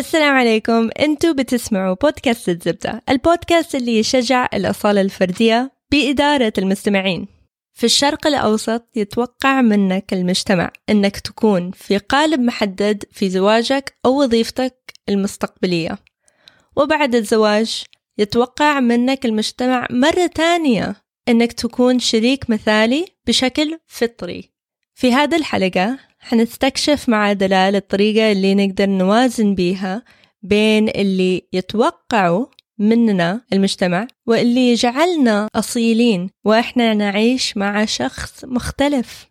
السلام عليكم. أنتوا بتسمعوا بودكاست الزبدة البودكاست اللي يشجع الأصالة الفردية بإدارة المستمعين. في الشرق الأوسط يتوقع منك المجتمع أنك تكون في قالب محدد في زواجك أو وظيفتك المستقبلية. وبعد الزواج يتوقع منك المجتمع مرة تانية أنك تكون شريك مثالي بشكل فطري. في هذه الحلقة حنستكشف مع دلال الطريقة اللي نقدر نوازن بيها بين اللي يتوقعوا مننا المجتمع واللي يجعلنا أصيلين وإحنا نعيش مع شخص مختلف.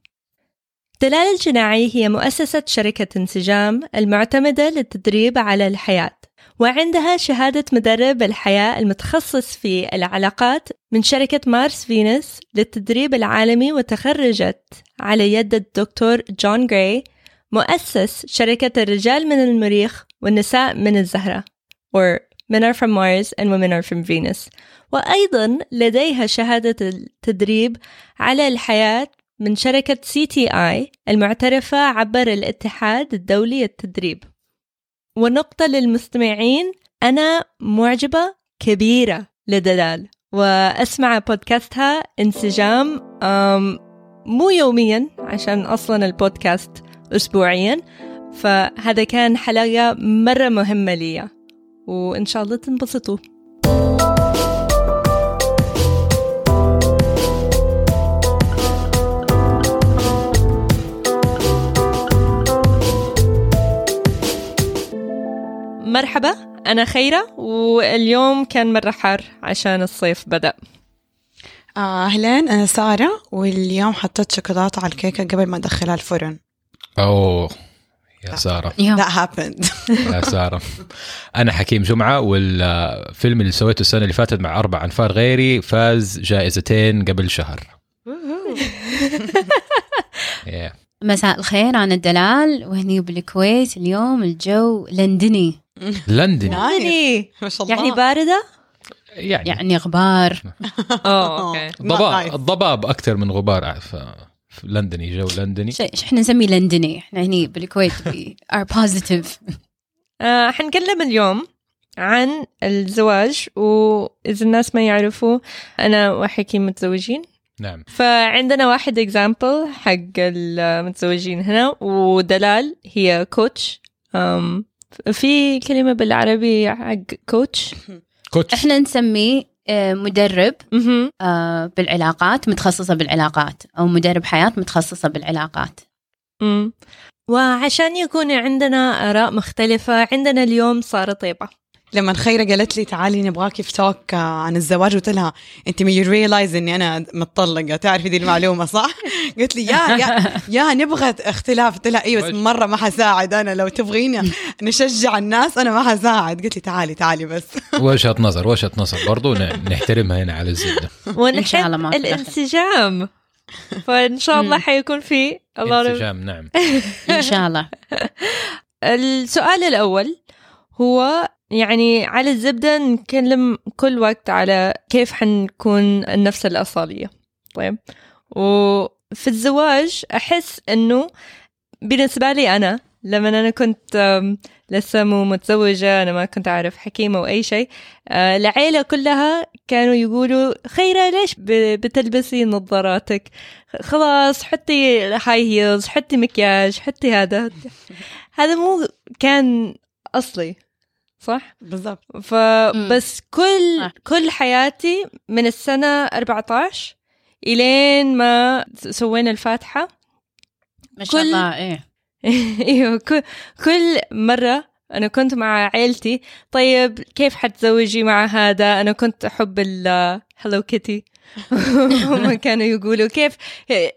دلال الجناعي هي مؤسسة شركة انسجام المعتمدة للتدريب على الحياة. وعندها شهادة مدرب الحياة المتخصص في العلاقات من شركة مارس فينوس للتدريب العالمي وتخرجت على يد الدكتور جون جراي مؤسس شركة الرجال من المريخ والنساء من الزهرة or Men are from Mars and Women are from Venus. وأيضا لديها شهادة التدريب على الحياة من شركة CTI المعترفة عبر الاتحاد الدولي للتدريب ونقطة للمستمعين أنا معجبة كبيرة لدلال وأسمع بودكاستها انسجام مو يوميا عشان أصلا البودكاست أسبوعيا فهذا كان حلقة مرة مهمة لي وإن شاء الله تنبسطوا. مرحبا أنا خيرة واليوم كان مرة حار عشان الصيف بدأ. آه، أهلين أنا سارة واليوم حطيت شوكولاتة على الكيكة قبل ما أدخلها الفرن. أوه يا سارة. That happened. يا سارة. أنا حكيم جمعة والفيلم اللي سويته السنة اللي فاتت مع أربع أنفار غيري فاز جائزتين قبل شهر. yeah. مساء الخير أنا دلال وهني بالكويت اليوم الجو لندني. لندن. يعني ما شاء الله. يعني باردة؟ يعني, يعني غبار. آه أوكي. الضباب الضباب أكثر من غبار في في لندني جو لندني. إحنا نسميه لندني. إحنا هني بالكويت we are positive. آه حنتكلم اليوم عن الزواج وإذا الناس ما يعرفوا أنا وحكيم متزوجين. نعم. فعندنا واحد example حق المتزوجين هنا ودلال هي coach في كلمة بالعربي حق كوتش كوتش إحنا نسميه آه، مدرب. آه، بالعلاقات متخصصة بالعلاقات أو مدرب حياة متخصصة بالعلاقات. وعشان يكون عندنا آراء مختلفة عندنا اليوم سارة طيبة لما خيرة قالت لي تعالي نبغاكي في talk آه، عن الزواج قلت لها أنت ما realize إني أنا متطلقة تعرفي دي المعلومة صح؟ قالت لي yeah yeah يا نبغى اختلاف. قلت لها أيوه بس مرة ما حساعد أنا لو تبغيني نشجع الناس أنا ما حساعد. قالت لي تعالي تعالي بس. وجهة نظر وجهة نظر برضو ن- نحترمها هنا على الزبدة. ونحب شاء الله ما في الانسجام. فإن شاء الله. حيكون في انسجام نعم. إن شاء الله. السؤال الأول هو يعني على الزبدة نتكلم كل وقت على كيف حنكون النفس الأصالية. طيب؟ وفي الزواج أحس أنه بالنسبة لي أنا لما أنا كنت لسه مو متزوجة أنا ما كنت أعرف حكيم أو أي شيء آه، العيلة كلها كانوا يقولوا خيرة ليش بتلبسي نظاراتك؟ خلاص حطي هاي هيلز حطي مكياج حطي هذا. هذا مو كان أصلي. صح؟ بالضبط. فبس كل صح. كل حياتي من السنة 14 إلين ما سوينا الفاتحة. ما شاء كل- الله إيه. أيوه كل, كل مرة أنا كنت مع عيلتي طيب كيف حتزوجي مع هذا؟ أنا كنت أحب ال هلو كيتي هم كانوا يقولوا كيف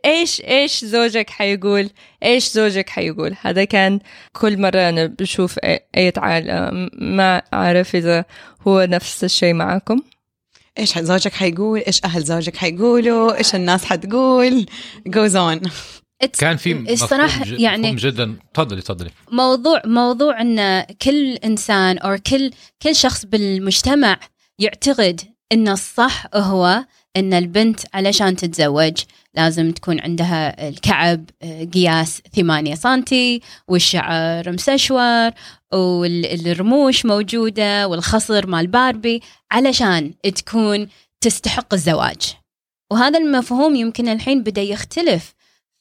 إيش إيش زوجك حيقول؟ إيش زوجك حيقول؟ هذا كان كل مرة أنا بشوف أي- عائلة ما أعرف إذا هو نفس الشيء معكم. إيش زوجك حيقول؟ إيش أهل زوجك حيقولوا؟ إيش الناس حتقول؟ on. It's- كان في ج- يعني مفهوم جدا. تفضلي تفضلي. موضوع موضوع إن كل إنسان أو كل كل شخص بالمجتمع يعتقد إن الصح هو إن البنت علشان تتزوج لازم تكون عندها الكعب قياس 8 سنتي والشعر مسشور والرموش موجودة والخصر مال باربي علشان تكون تستحق الزواج. وهذا المفهوم يمكن الحين بدأ يختلف.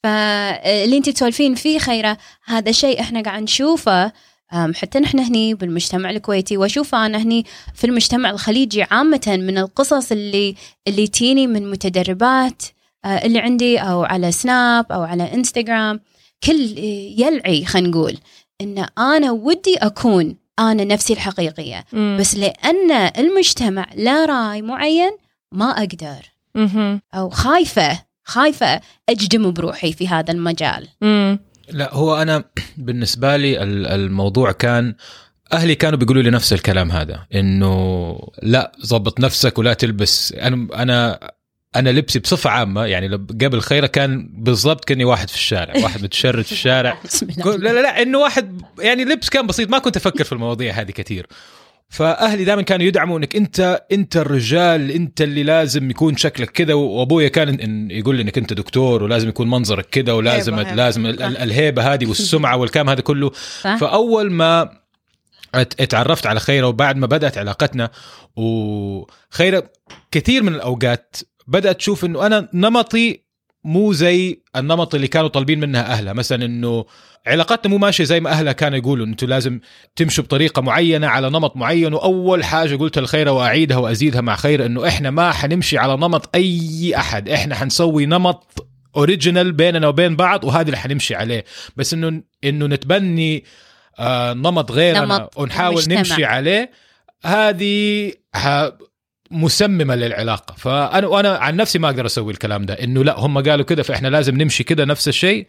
فاللي انت تسولفين فيه خيرة هذا شيء إحنا قاعد نشوفه حتى نحن هني بالمجتمع الكويتي واشوفه أنا هني في المجتمع الخليجي عامة من القصص اللي اللي تيني من متدربات اللي عندي أو على سناب أو على إنستغرام كل يلعي خلينا نقول إن أنا ودي أكون أنا نفسي الحقيقية مم. بس لأن المجتمع لا رأي معين ما أقدر مهم. أو خايفة خايفة أجدم بروحي في هذا المجال مم. لا هو أنا بالنسبة لي ال- الموضوع كان أهلي كانوا بيقولوا لي نفس الكلام هذا إنه لا ظبط نفسك ولا تلبس. أنا أنا أنا لبسي بصفة عامة يعني قبل خيرة كان بالضبط كأني واحد في الشارع واحد متشرد في الشارع. لا لا لا إنه واحد يعني لبس كان بسيط. ما كنت أفكر في المواضيع هذه كثير. فأهلي دائما كانوا يدعموا انك أنت أنت الرجال أنت اللي لازم يكون شكلك كذا وأبويا كان يقول لي إنك أنت دكتور ولازم يكون منظرك كذا ولازم هيبة، هيبة. لازم ال- الهيبة هذه والسمعة والكلام هذا كله؟ فأول ما ات- اتعرفت على خيرة وبعد ما بدأت علاقتنا وخيرة كثير من الأوقات بدأت تشوف إنه أنا نمطي مو زي النمط اللي كانوا طالبين منها أهلها. مثلا إنه علاقتنا مو ماشية زي ما أهلها كانوا يقولوا. أنتم لازم تمشوا بطريقة معينة على نمط معين. وأول حاجة قلتها لخيره وأعيدها وأزيدها مع خيره إنه إحنا ما حنمشي على نمط أي أحد. إحنا حنسوي نمط اوريجينال بيننا وبين بعض وهذا اللي حنمشي عليه. بس إنه إنه نتبني آه نمط غيرنا نمط ونحاول المجتمع. نمشي عليه هذه مسممة للعلاقة. فأنا وأنا عن نفسي ما أقدر أسوي الكلام ده. إنه لا هم قالوا كده فإحنا لازم نمشي كده نفس الشيء.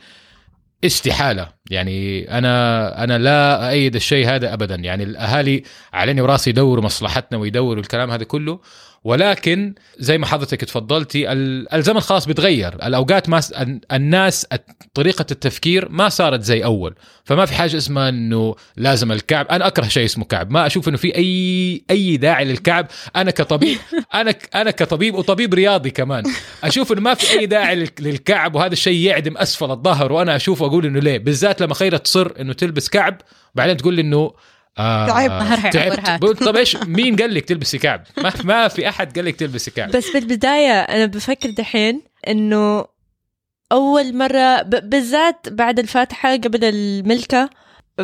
استحالة. يعني أنا أنا لا ايد الشيء هذا ابدا. يعني الأهالي عليني وراسي يدوروا مصلحتنا ويدوروا الكلام هذا كله. ولكن زي ما حضرتك تفضلتي ال- الزمن خلاص بيتغير. الأوقات ما س- الناس طريقة التفكير ما صارت زي أول. فما في حاجة اسمها إنه لازم الكعب. أنا أكره شيء اسمه كعب. ما أشوف إنه في أي أي داعي للكعب. أنا كطبيب أنا ك- أنا كطبيب وطبيب رياضي كمان. أشوف إنه ما في أي داعي لل- للكعب وهذا الشيء يعدم أسفل الظهر. وأنا أشوف وأقول إنه ليه؟ بالذات لما خيرة تصر إنه تلبس كعب بعدين تقول لي إنه آه تعبت. ظهرها تعبت طب إيش؟ مين قال لك تلبسي كعب؟ ما, ما في أحد قال لك تلبسي كعب. بس بالبداية أنا بفكر دحين إنه أول مرة ب- بالذات بعد الفاتحة قبل الملكة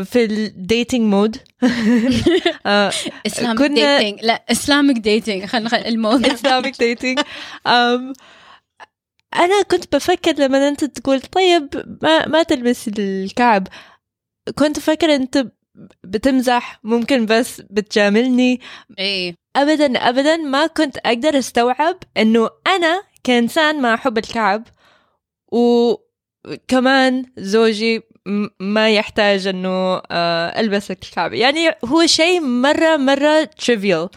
في ال dating mode آه، Islamic كنا- dating لا Islamic dating خلينا خل الموضوع. dating. um, أنا كنت بفكر لما أنت تقول طيب ما ما تلبس الكعب. كنت أفكر أنت بتمزح ممكن بس بتجاملني. إيه. ابدا ابدا ما كنت أقدر أستوعب إنه أنا كإنسان ما أحب الكعب وكمان زوجي ما يحتاج إنه آه، ألبس الكعب. يعني هو شيء مرة مرة تريفيال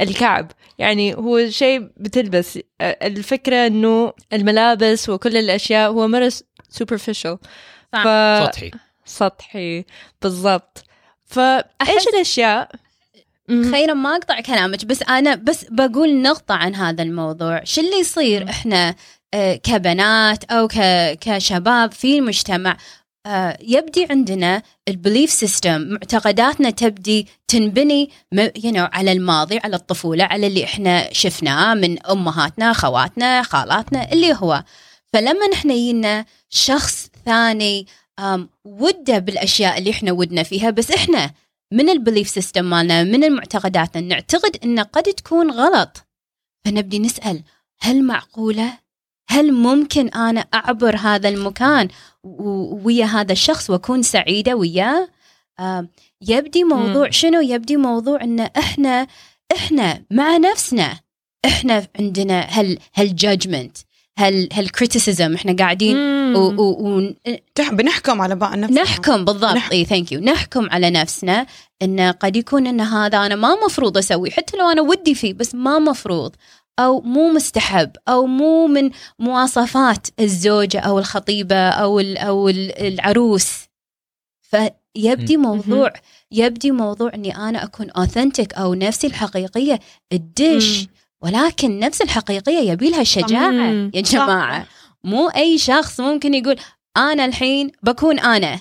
الكعب. يعني هو شيء بتلبس. الفكرة إنه الملابس وكل الأشياء هو مرة superficial. ف... سطحي. سطحي بالضبط. فإيش الأشياء. خيرا ما أقطع كلامك بس أنا بس بقول نقطة عن هذا الموضوع شو اللي يصير. إحنا آه، كبنات أو كشباب في المجتمع آه، يبدي عندنا ال belief system معتقداتنا تبدي تنبني you know, على الماضي على الطفولة على اللي إحنا شفناه من أمهاتنا خواتنا خالاتنا اللي هو فلما نحن يجينا شخص ثاني وده بالأشياء اللي إحنا ودنا فيها بس إحنا من ال belief system مالنا من المعتقدات نعتقد إن قد تكون غلط فنبدي نسأل هل معقولة هل ممكن أنا أعبر هذا المكان ويا هذا الشخص وأكون سعيدة وياه يبدي موضوع. شنو يبدي موضوع إن إحنا إحنا مع نفسنا إحنا عندنا هال هال judgment هال هال criticism إحنا قاعدين. و, و, تح- بنحكم على بعض نفسنا. نحكم بالضبط. نح- اي thank you نحكم على نفسنا إن قد يكون إن هذا أنا ما مفروض أسوي. حتى لو أنا ودي فيه بس ما مفروض. أو مو مستحب. أو مو من مواصفات الزوجة أو الخطيبة أو ال أو ال- العروس. فيبدي موضوع يبدي موضوع إني أنا أكون authentic أو نفسي الحقيقية. الدش. ولكن نفس الحقيقية يبي لها شجاعة. يا. جماعة. مو أي شخص ممكن يقول أنا الحين بكون أنا.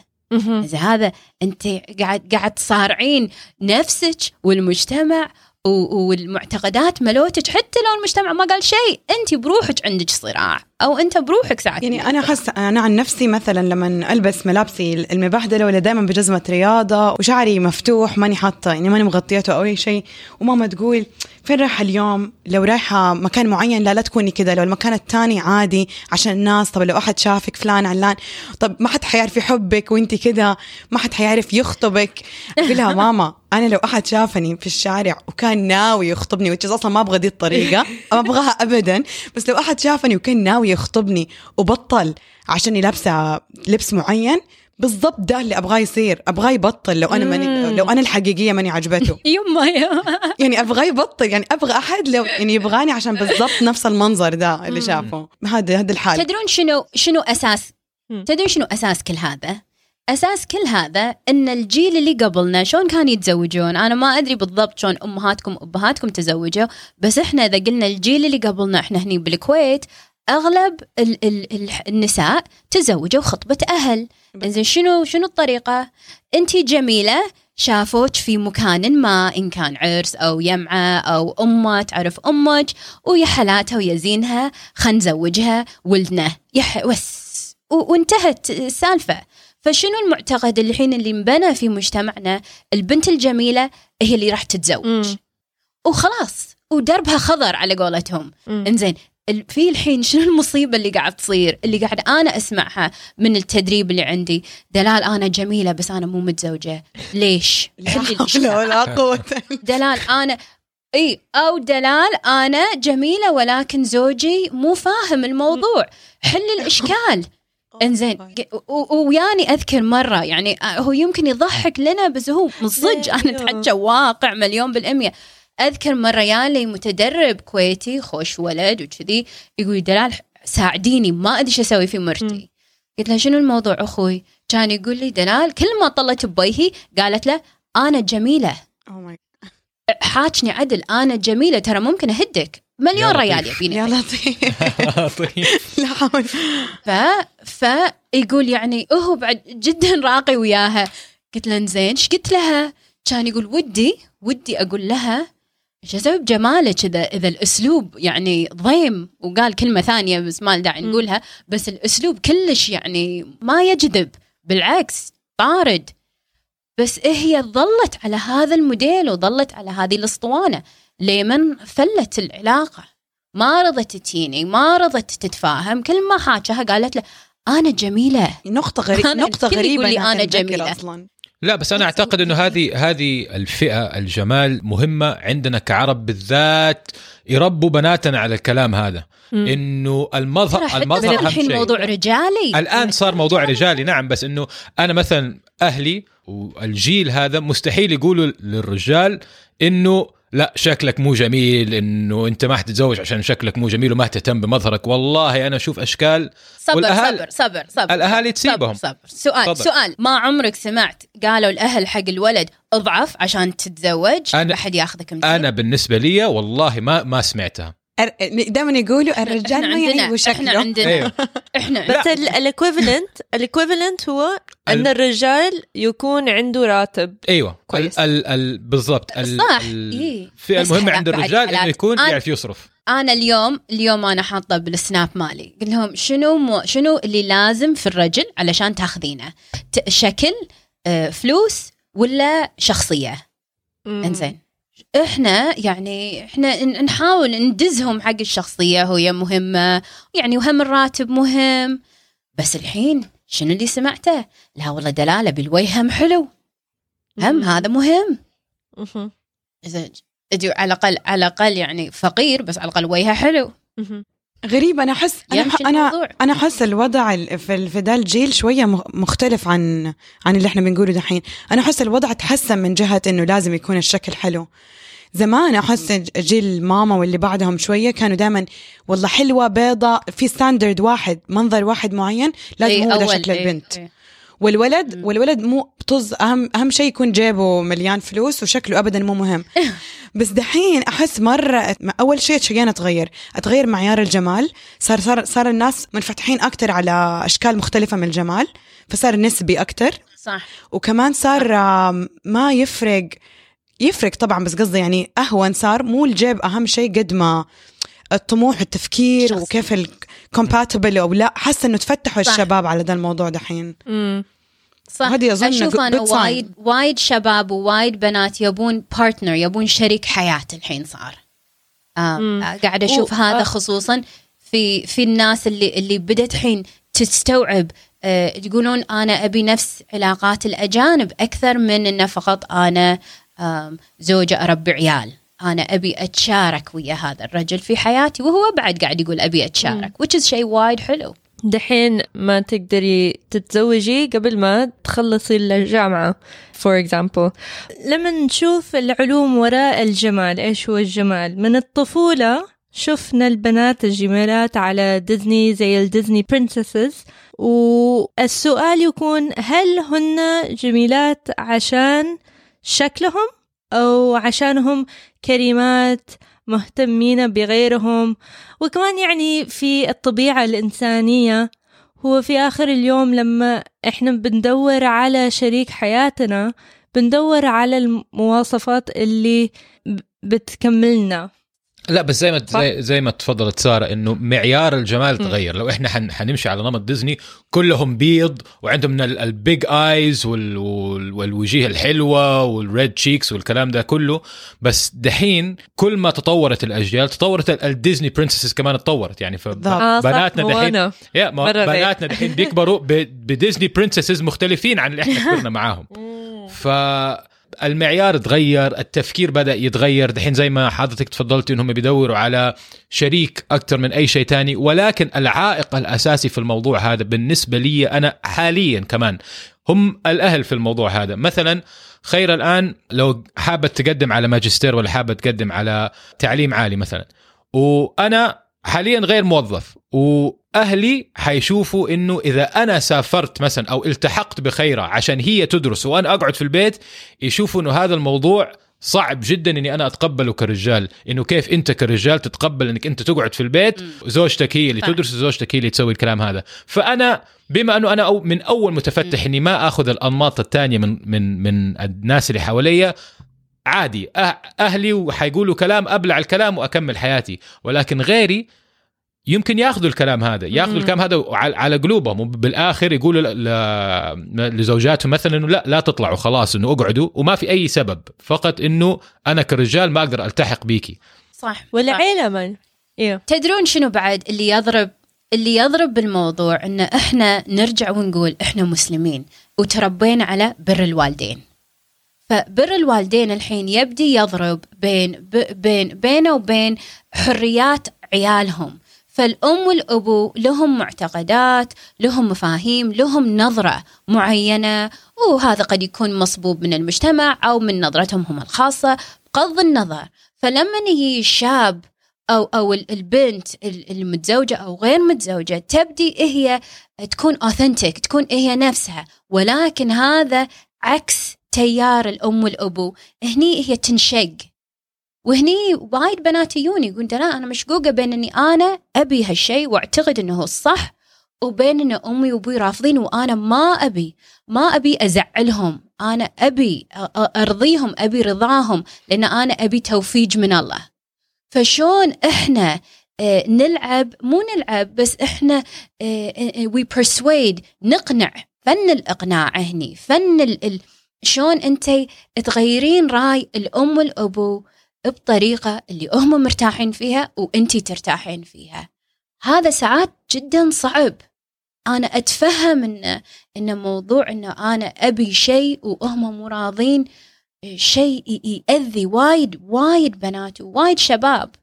إذا هذا أنت قاعد قاعد تصارعين نفسك والمجتمع والمعتقدات ملوتك حتى لو المجتمع ما قال شيء أنت بروحك عندك صراع أو أنت بروحك ساعات يعني أنا أحس أنا عن نفسي مثلا لما ألبس ملابسي المبهدله ولا دائما بجزمة رياضة وشعري مفتوح ماني حاطة يعني ماني مغطيته أو أي شيء وماما تقول فين رايحة اليوم؟ لو رايحة مكان معين لا لا تكوني كذا لو المكان الثاني عادي عشان الناس طب لو أحد شافك فلان علان طب ما حد حيعرف يحبك وأنت كذا ما حد حيعرف يخطبك. أقول لها ماما أنا لو أحد شافني في الشارع وكان ناوي يخطبني وتش أصلا ما أبغى دي الطريقة ما أبغاها ابدا بس لو أحد شافني وكان ناوي يخطبني وبطل عشاني لابسه لبس معين بالضبط ده اللي أبغاه يصير. أبغاه يبطل لو أنا ماني. لو أنا الحقيقية ماني عجبته. يما يا. يعني أبغاه يبطل يعني أبغى أحد لو يعني يبغاني عشان بالضبط نفس المنظر ده اللي شافه. هذا هذا الحال. تدرون شنو شنو أساس. تدرون شنو أساس كل هذا؟ أساس كل هذا إن الجيل اللي قبلنا شلون كانوا يتزوجون؟ أنا ما أدري بالضبط شلون امهاتكم وابهاتكم تزوجوا بس إحنا إذا قلنا الجيل اللي قبلنا إحنا هني بالكويت أغلب ال ال ال النساء تزوجوا خطبه أهل. إنزين شنو شنو الطريقة؟ انت جميلة شافوك في مكان ما إن كان عرس أو يمعة أو أمة تعرف أمك ويا حالاتها ويا زينها خلينا نزوجها ولدنا. يح بس و- وانتهت السالفة. فشنو المعتقد الحين اللي انبنى في مجتمعنا؟ البنت الجميلة هي اللي راح تتزوج. مم. وخلاص. ودربها خضر على قولتهم. إنزين في الحين شنو المصيبة اللي قاعد تصير؟ اللي قاعد أنا أسمعها من التدريب اللي عندي. دلال أنا جميلة بس أنا مو متزوجة. ليش؟ لا. ولا قوة دلال أنا إي أو دلال أنا جميلة ولكن زوجي مو فاهم الموضوع. حل الإشكال. إنزين وياني أذكر مرة يعني آه، هو يمكن يضحك لنا بس هو من صدق أنا. أتحكى واقع مليون بالمية. أذكر مرة يالي متدرب كويتي خوش ولد وكذي يقول دلال ساعديني ما أدري شو أسوي في مرتي. قلت له شنو الموضوع أخوي؟ كان يقول لي دلال كل ما طلت بوجهي قالت له أنا جميلة. Oh my حاجني عدل أنا جميلة ترى ممكن أهدك. مليون. ريال يبيني يا لطيف. لا حول ف فيقول يعني هو بعد جدا راقي وياها. قلت له زين إيش قلت لها؟ كان يقول ودي ودي أقول لها إيش أسوي بجمالك إذا اذا الأسلوب يعني ضيم وقال كلمة ثانية بس ما داعي نقولها بس الأسلوب كلش يعني ما يجذب بالعكس طارد. بس هي ظلت على هذا الموديل وظلت على هذه الأسطوانة. لمن فلت العلاقة؟ ما رضت تجيني ما رضت تتفاهم كل ما حاجها قالت له أنا جميلة. نقطة الكل غريبة يقول لي تنذكر جميلة. أصلا. لا بس أنا أعتقد إنه هذه هذه الفئة الجمال مهمة عندنا كعرب بالذات. يربوا بناتنا على الكلام هذا. إنه المظهر المظهر الحين شيء. موضوع رجالي. الآن صار موضوع رجالي نعم بس إنه أنا مثلا أهلي والجيل هذا مستحيل يقولوا للرجال إنه لا شكلك مو جميل إنه أنت ما حتتزوج عشان شكلك مو جميل وما تهتم بمظهرك والله أنا أشوف أشكال صبر والأهالي- صبر صبر صبر الأهالي تسيبهم. صبر, صبر. سؤال تفضل. سؤال ما عمرك سمعت قالوا الأهل حق الولد أضعف عشان تتزوج أنا- ما حد ياخذك مثير أنا بالنسبة لي والله ما ما سمعتها دائما يقولوا الرجال إحنا ما عندنا يعيبوا إحنا شكله. عندنا إحنا بس ال equivalent ال equivalent هو إن ال- الرجال يكون عنده راتب. أيوه. كويس. ال ال ال بالضبط. ال- صح، إيه. الفئة بس المهمة عند الرجال إنه. يكون يعرف يصرف. أنا اليوم اليوم أنا حاطة بالسناب مالي. قل لهم شنو مو شنو اللي لازم في الرجل علشان تاخذينه؟ شكل آه، فلوس ولا شخصية. إنزين. إحنا يعني إحنا نحاول ندزهم حق الشخصية وهي مهمة يعني وهم الراتب مهم بس الحين شنو اللي سمعته لا والله دلالة بالوجه هم حلو هم. هذا مهم. إذا على الأقل على الأقل يعني فقير بس على الأقل وجهه حلو. غريب أنا احس أنا أنا. أنا احس الوضع ال- في ذا الجيل شوية مخ- مختلف عن عن اللي إحنا بنقوله دحين. أنا احس الوضع تحسن من جهة إنه لازم يكون الشكل حلو. زمان أحس جيل ماما واللي بعدهم شوية كانوا دائما والله حلوة بيضة في standard واحد منظر واحد معين لازم إيه، هو ده شكل إيه، البنت. إيه. والولد. والولد مو طز اهم أهم شيء يكون جيبه مليان فلوس وشكله ابدا مو مهم. بس دحين أحس مرة أول شيء شيئين أتغير. أتغير معيار الجمال. صار صار صار الناس منفتحين أكثر على أشكال مختلفة من الجمال فصار نسبي أكثر صح. وكمان صار ما يفرق يفرق طبعا بس قصدي يعني أهون صار مو الجيب أهم شيء قد ما الطموح والتفكير شخصي. وكيف الكومباتبل أو لا حاسة إنه تفتحوا صح. الشباب على ذا الموضوع دحين مم. صح هذه أظن أشوف أنا. وايد وايد شباب ووايد بنات يبون partner يبون شريك حياة الحين صار مم. آه قاعدة أشوف و- هذا آه. خصوصا في في الناس اللي اللي بدت الحين تستوعب آه يقولون أنا أبي نفس علاقات الأجانب أكثر من إنه فقط أنا آم، زوجة اربي عيال أنا أبي أتشارك ويا هذا الرجل في حياتي وهو بعد قاعد يقول أبي أتشارك which is شيء وايد حلو. دحين ما تقدري تتزوجي قبل ما تخلصي الجامعة for example. لما نشوف العلوم وراء الجمال إيش هو الجمال؟ من الطفولة شفنا البنات الجميلات على ديزني زي ال Disney princesses والسؤال يكون هل هن جميلات عشان شكلهم؟ أو عشانهم كريمات مهتمين بغيرهم. وكمان يعني في الطبيعة الإنسانية هو في آخر اليوم لما إحنا بندور على شريك حياتنا بندور على المواصفات اللي بتكملنا. لا بس زي ما. زي, زي ما تفضلت سارة إنه معيار الجمال تغير لو إحنا حن حنمشي على نمط ديزني كلهم بيض وعندهم ال big eyes والوجيه الحلوة وال red cheeks والكلام ده كله بس دحين كل ما تطورت الأجيال تطورت ال- ال Disney princesses كمان تطورت يعني بالضبط. آه فبناتنا دحين. yeah. بناتنا دحين بيكبروا ب- ب Disney princesses مختلفين عن اللي إحنا كبرنا معاهم فالمعيار تغير التفكير بدأ يتغير. دحين زي ما حضرتك تفضلتي إنهم بيدوروا على شريك أكثر من أي شيء تاني. ولكن العائق الأساسي في الموضوع هذا بالنسبة لي أنا حاليا كمان هم الأهل في الموضوع هذا. مثلا خير الآن لو حابة تقدم على ماجستير ولا حابة تقدم على تعليم عالي مثلا. وأنا حاليا غير موظف. واهلي حيشوفوا إنه إذا أنا سافرت مثلا أو التحقت بخيرة عشان هي تدرس وأنا أقعد في البيت يشوفوا إنه هذا الموضوع صعب جدا إني أنا أتقبله كرجال. إنه كيف أنت كرجال تتقبل إنك أنت تقعد في البيت؟ وزوجتك هي اللي. تدرس وزوجتك هي اللي تسوي الكلام هذا. فأنا بما إنه أنا من أول متفتح إني ما آخذ الأنماط الثانية من من من الناس اللي حواليا عادي. أه- أهلي وحيقولوا كلام أبلع الكلام وأكمل حياتي. ولكن غيري يمكن ياخذوا الكلام هذا ياخذوا. الكلام هذا على على قلوبهم وبالاخر يقولوا لزوجاتهم مثلا إنه لا لا تطلعوا خلاص إنه اقعدوا وما في أي سبب فقط إنه أنا كرجال ما أقدر ألتحق بيكي صح. والعيلة من إيوه. تدرون شنو بعد؟ اللي يضرب اللي يضرب بالموضوع إن إحنا نرجع ونقول إحنا مسلمين وتربينا على بر الوالدين. فبر الوالدين الحين يبدي يضرب بين بين بينه وبين حريات عيالهم. فالأم والأبو لهم معتقدات لهم مفاهيم لهم نظرة معينة وهذا قد يكون مصبوب من المجتمع أو من نظرتهم هم الخاصة بغض النظر. فلما يجي الشاب أو ال- البنت ال- المتزوجة أو غير متزوجة تبدي هي تكون اوثنتيك تكون هي نفسها. ولكن هذا عكس تيار الأم والأبو. هني هي تنشق. وهني وايد بنات يجوني يقول لا أنا مشقوقة بين إني أنا أبي هالشيء وأعتقد إنه هو الصح وبين إن أمي وأبوي رافضين وأنا ما أبي ما أبي أزعلهم أنا أبي أرضيهم أبي رضاهم لأن أنا أبي توفيج من الله. فشون إحنا آه، نلعب مو نلعب بس إحنا وي persuade نقنع. فن الإقناع هني فن شلون انت تغيرين رأي الأم والأبو بطريقة اللي هم مرتاحين فيها وانت ترتاحين فيها. هذا ساعات جدا صعب. أنا أتفهم إن إن موضوع انه أنا أبي شيء وهم مو راضين شيء يأذي وايد وايد بنات ووايد شباب.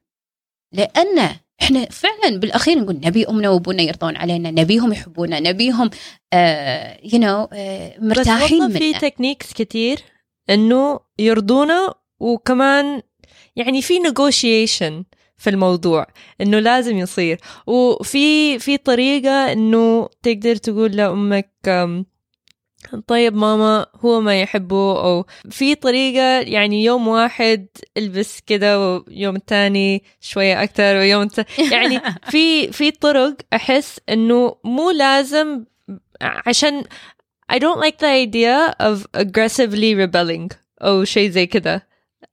لأن إحنا فعلا بالأخير نقول نبي أمنا وأبونا يرضون علينا نبيهم يحبونا نبيهم آه you know آه مرتاحين بس في techniques كتير إنه يرضونا وكمان يعني في negotiation في الموضوع إنه لازم يصير. وفي في طريقة إنه تقدر تقول لأمك طيب ماما هو ما يحبه أو في طريقة يعني يوم واحد البس كده ويوم الثاني شوية أكتر ويوم الت... يعني في في طرق أحس إنه مو لازم عشان I don't like the idea of aggressively rebelling أو شيء زي كده.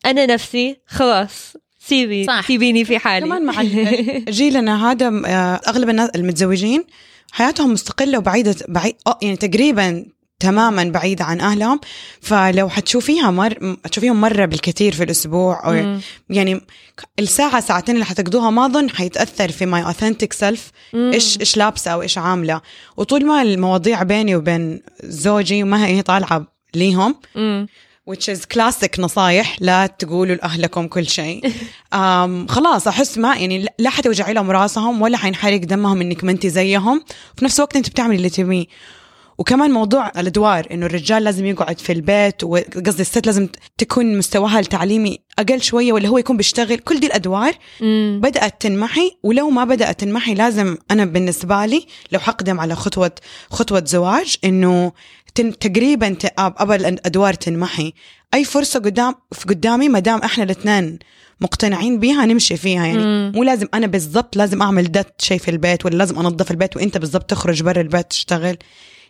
أنا نفسي خلاص سيبي صح. سيبيني في حالي كمان مع جيلنا هذا آه، أغلب الناس المتزوجين حياتهم مستقلة وبعيدة بعيد آه، يعني تقريبا تماما بعيدة عن أهلهم فلو حتشوفيها مر تشوفيهم مرة بالكثير في الأسبوع أو مم. يعني الساعة ساعتين اللي حتقضوها ما أظن حيتأثر في my authentic self. إيش إيش لابسة أو إيش عاملة وطول ما المواضيع بيني وبين زوجي وما هي طالعة ليهم مم. Which is classic نصايح لا تقولوا لأهلكم كل شيء. um, خلاص أحس ما يعني لا حتوجعي لهم راسهم ولا حينحرق دمهم إنك ما أنت زيهم. في نفس الوقت أنت بتعملي اللي تبيه. وكمان موضوع الأدوار إنه الرجال لازم يقعد في البيت وقصدي الست لازم تكون مستواها التعليمي أقل شوية ولا هو يكون بيشتغل. كل دي الأدوار مم. بدأت تنمحي. ولو ما بدأت تنمحي لازم أنا بالنسبة لي لو حقدم على خطوة خطوة زواج إنه تن تقريبا قبل الادوار تنمحي. أي فرصة قدام في قدامي ما دام إحنا الاثنين مقتنعين بيها نمشي فيها. يعني مم. مو لازم أنا بالضبط لازم أعمل ده شيء في البيت ولا لازم أنظف البيت وأنت بالضبط تخرج برا البيت تشتغل.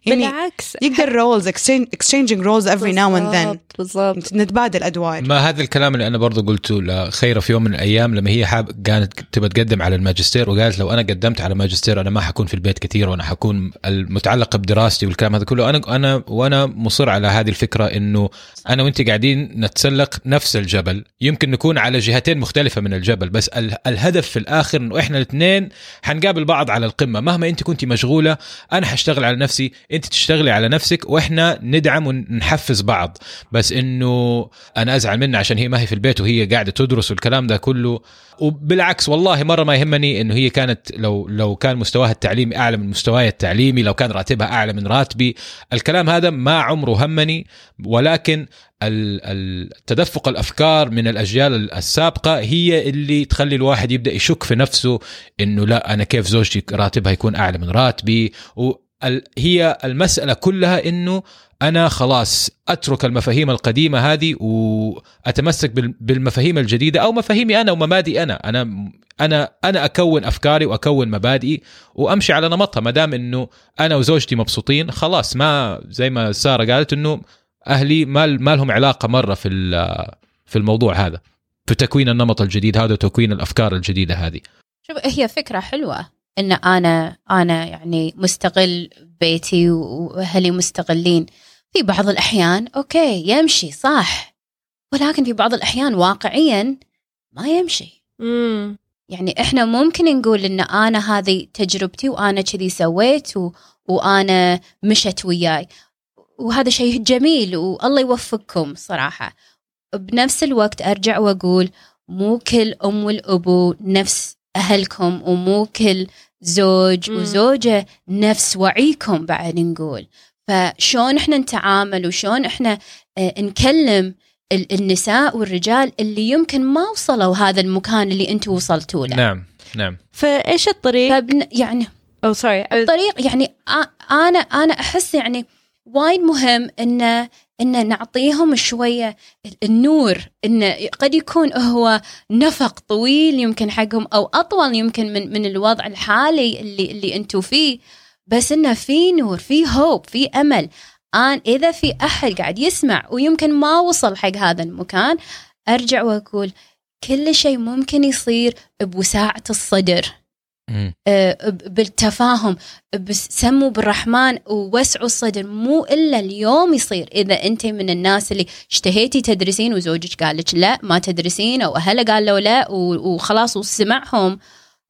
يعني بالعكس. يقدر roles exchanging roles every now and then. بالضبط نتبادل أدوار. ما هذا الكلام اللي أنا برضو قلته لخيره في يوم من الأيام لما هي حاب كانت تبى تقدم على الماجستير وقالت لو أنا قدمت على ماجستير أنا ما حكون في البيت كثير وأنا حكون المتعلقة بدراستي والكلام هذا كله. أنا أنا وأنا مصر على هذه الفكرة إنه أنا وأنت قاعدين نتسلق نفس الجبل. يمكن نكون على جهتين مختلفة من الجبل بس ال- الهدف في الآخر إنه إحنا الاثنين حنقابل بعض على القمة. مهما أنت كنت مشغولة أنا حاشتغل على نفسي انت تشتغلي على نفسك وإحنا ندعم ونحفز بعض. بس انه أنا ازعل منها عشان هي ما هي في البيت وهي قاعدة تدرس والكلام ده كله. وبالعكس والله مرة ما يهمني انه هي كانت لو لو كان مستواها التعليمي اعلى من مستواي التعليمي لو كان راتبها اعلى من راتبي. الكلام هذا ما عمره همني ولكن ال- ال- تدفق الأفكار من الأجيال السابقة هي اللي تخلي الواحد يبدأ يشك في نفسه إنه لا أنا كيف زوجتي راتبها يكون أعلى من راتبي؟ وال- هي المسألة كلها إنه أنا خلاص أترك المفاهيم القديمة هذه وأتمسك بال- بالمفاهيم الجديدة أو مفاهيمي أنا ومبادئي أنا. أنا أنا أنا أكون أفكاري وأكون مبادئي وأمشي على نمطها. ما دام إنه أنا وزوجتي مبسوطين خلاص ما زي ما سارة قالت إنه أهلي ما ما لهم علاقة مرة في في الموضوع هذا في تكوين النمط الجديد هذا وتكوين الأفكار الجديدة هذه. شوف هي فكرة حلوة. إن أنا أنا يعني مستقل بيتي وأهلي مستقلين في بعض الأحيان أوكي يمشي صح. ولكن في بعض الأحيان واقعيا ما يمشي. مم. يعني إحنا ممكن نقول إن أنا هذه تجربتي وأنا كذي سويت و... وأنا مشت وياي. وهذا شيء جميل والله يوفقكم صراحة. بنفس الوقت أرجع وأقول مو كل أم والأبو نفس أهلكم ومو كل زوج مم. وزوجة نفس وعيكم بعد نقول فشون إحنا نتعامل وشون إحنا آه، نكلم ال- النساء والرجال اللي يمكن ما وصلوا هذا المكان اللي أنتم وصلتوا له نعم نعم فإيش الطريق؟ فبن يعني أو سوري الطريق يعني أنا أنا أحس يعني وايد مهم إن إن نعطيهم شوية النور إن قد يكون هو نفق طويل يمكن حقهم أو أطول يمكن من من الوضع الحالي اللي اللي أنتم فيه بس إنه في نور في هوب في أمل. ان إذا في أحد قاعد يسمع ويمكن ما وصل حق هذا المكان أرجع وأقول كل شيء ممكن يصير بوساعة الصدر. بالتفاهم بس سموا بالرحمن ووسعوا الصدر. مو إلا اليوم يصير. إذا أنت من الناس اللي اشتهيتي تدرسين وزوجك قال لك لا ما تدرسين أو أهله قالوا لا وخلاص وسمعهم.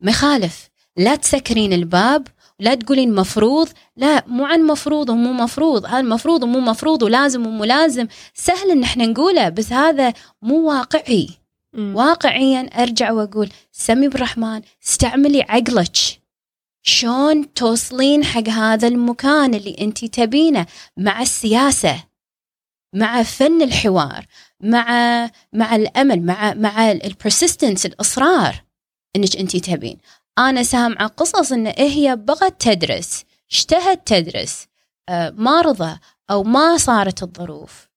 ما يخالف لا تسكرين الباب لا تقولين مفروض. لا مو عن مفروض ومو مفروض. هذا مفروض ومو مفروض ولازم ومو لازم سهل إن إحنا نقوله بس هذا مو واقعي. واقعيا أرجع وأقول سمي بالرحمن استعملي عقلك. شلون توصلين حق هذا المكان اللي أنت تبينه مع السياسة مع فن الحوار مع مع الأمل مع مع ال persistence الإصرار إنك أنت تبين. أنا سامعة قصص إن هي بغت تدرس اشتهت تدرس آه، ما رضى أو ما صارت الظروف.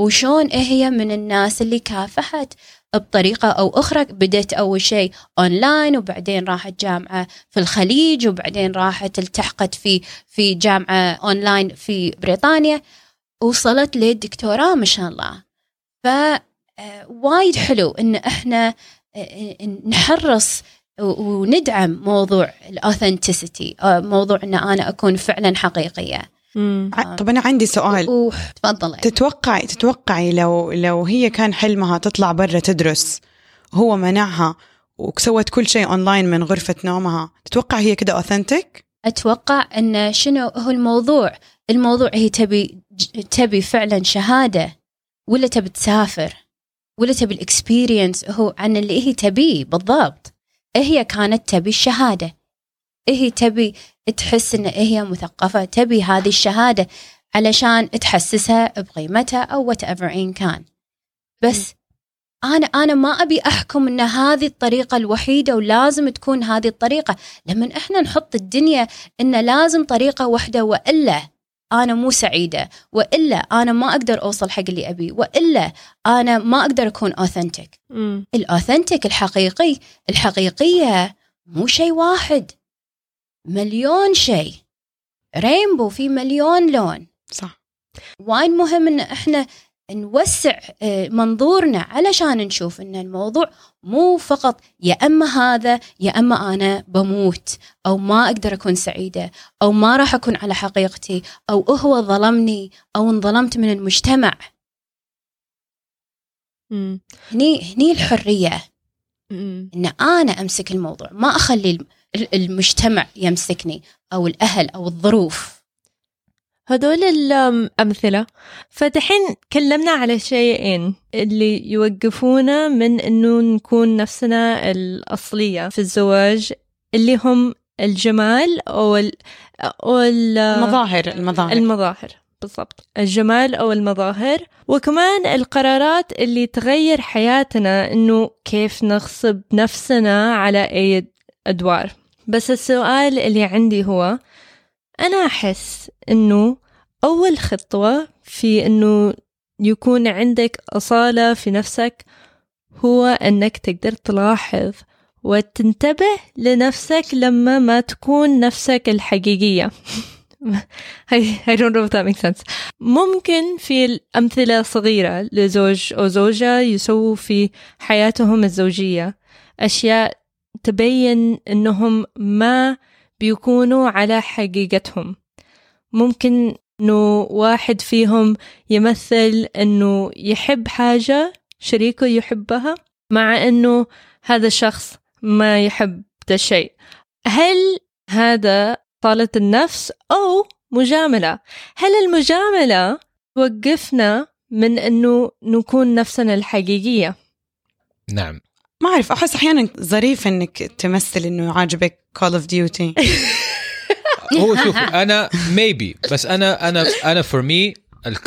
وشون هي من الناس اللي كافحت بطريقة أو أخرى بديت أول شيء أونلاين وبعدين راحت جامعة في الخليج وبعدين راحت التحقت في في جامعة أونلاين في بريطانيا. وصلت للدكتوراه ما شاء الله. ف آه، حلو إن إحنا آه، نحرص وندعم موضوع ال authenticity موضوع إن أنا أكون فعلا حقيقية. طب أنا عندي سؤال. تفضلي تتوقعي تتوقعي لو لو هي كان حلمها تطلع برا تدرس هو منعها وسوت كل شيء اونلاين من غرفة نومها تتوقع هي كده authentic أتوقع إن شنو هو الموضوع؟ الموضوع هي تبي تبي فعلا شهادة ولا تبي تسافر ولا تبي ال experience هو عن اللي هي تبيه بالضبط. هي كانت تبي الشهادة. هي تبي تحس إن هي مثقفة؟ تبي هذه الشهادة علشان تحسسها بقيمتها أو whatever إن كان. بس أنا أنا ما أبي أحكم إن هذه الطريقة الوحيدة ولازم تكون هذه الطريقة. لما إحنا نحط الدنيا إن لازم طريقة واحدة وإلا أنا مو سعيدة وإلا أنا ما أقدر أوصل حق اللي ابيه وإلا أنا ما أقدر أكون authentic ال authentic الحقيقي الحقيقية مو شيء واحد. مليون شيء. rainbow في مليون لون. صح. وايد مهم إن إحنا نوسع آه، منظورنا علشان نشوف إن الموضوع مو فقط يا أما هذا يا أما أنا بموت أو ما أقدر أكون سعيدة أو ما راح أكون على حقيقتي أو هو ظلمني أو انظلمت من المجتمع. هني هني الحرية. إن أنا أمسك الموضوع ما أخلي المجتمع يمسكني أو الأهل أو الظروف. هدول الأمثلة. فدحين كلمنا على شيئين اللي يوقفونا من إنه نكون نفسنا الأصلية في الزواج اللي هم الجمال أو ال أو المظاهر المظاهر. المظاهر بالضبط. الجمال أو المظاهر. وكمان القرارات اللي تغير حياتنا إنه كيف نغصب نفسنا على أي أدوار. بس السؤال اللي عندي هو أنا أحس إنه أول خطوة في إنه يكون عندك أصالة في نفسك هو إنك تقدر تلاحظ وتنتبه لنفسك لما ما تكون نفسك الحقيقية. I don't know if that makes sense. ممكن في الأمثلة صغيرة لزوج أو زوجة يسووا في حياتهم الزوجية أشياء تبين إنهم ما بيكونوا على حقيقتهم. ممكن إنه واحد فيهم يمثل إنه يحب حاجة شريكه يحبها مع إنه هذا الشخص ما يحب ده الشيء. هل هذا طالة النفس أو مجاملة؟ هل المجاملة توقفنا من أنه نكون نفسنا الحقيقية؟ نعم. ما أعرف أحس أحيانا ظريف إنك تمثل إنه عاجبك Call of Duty هو شوف أنا maybe بس أنا أنا أنا for me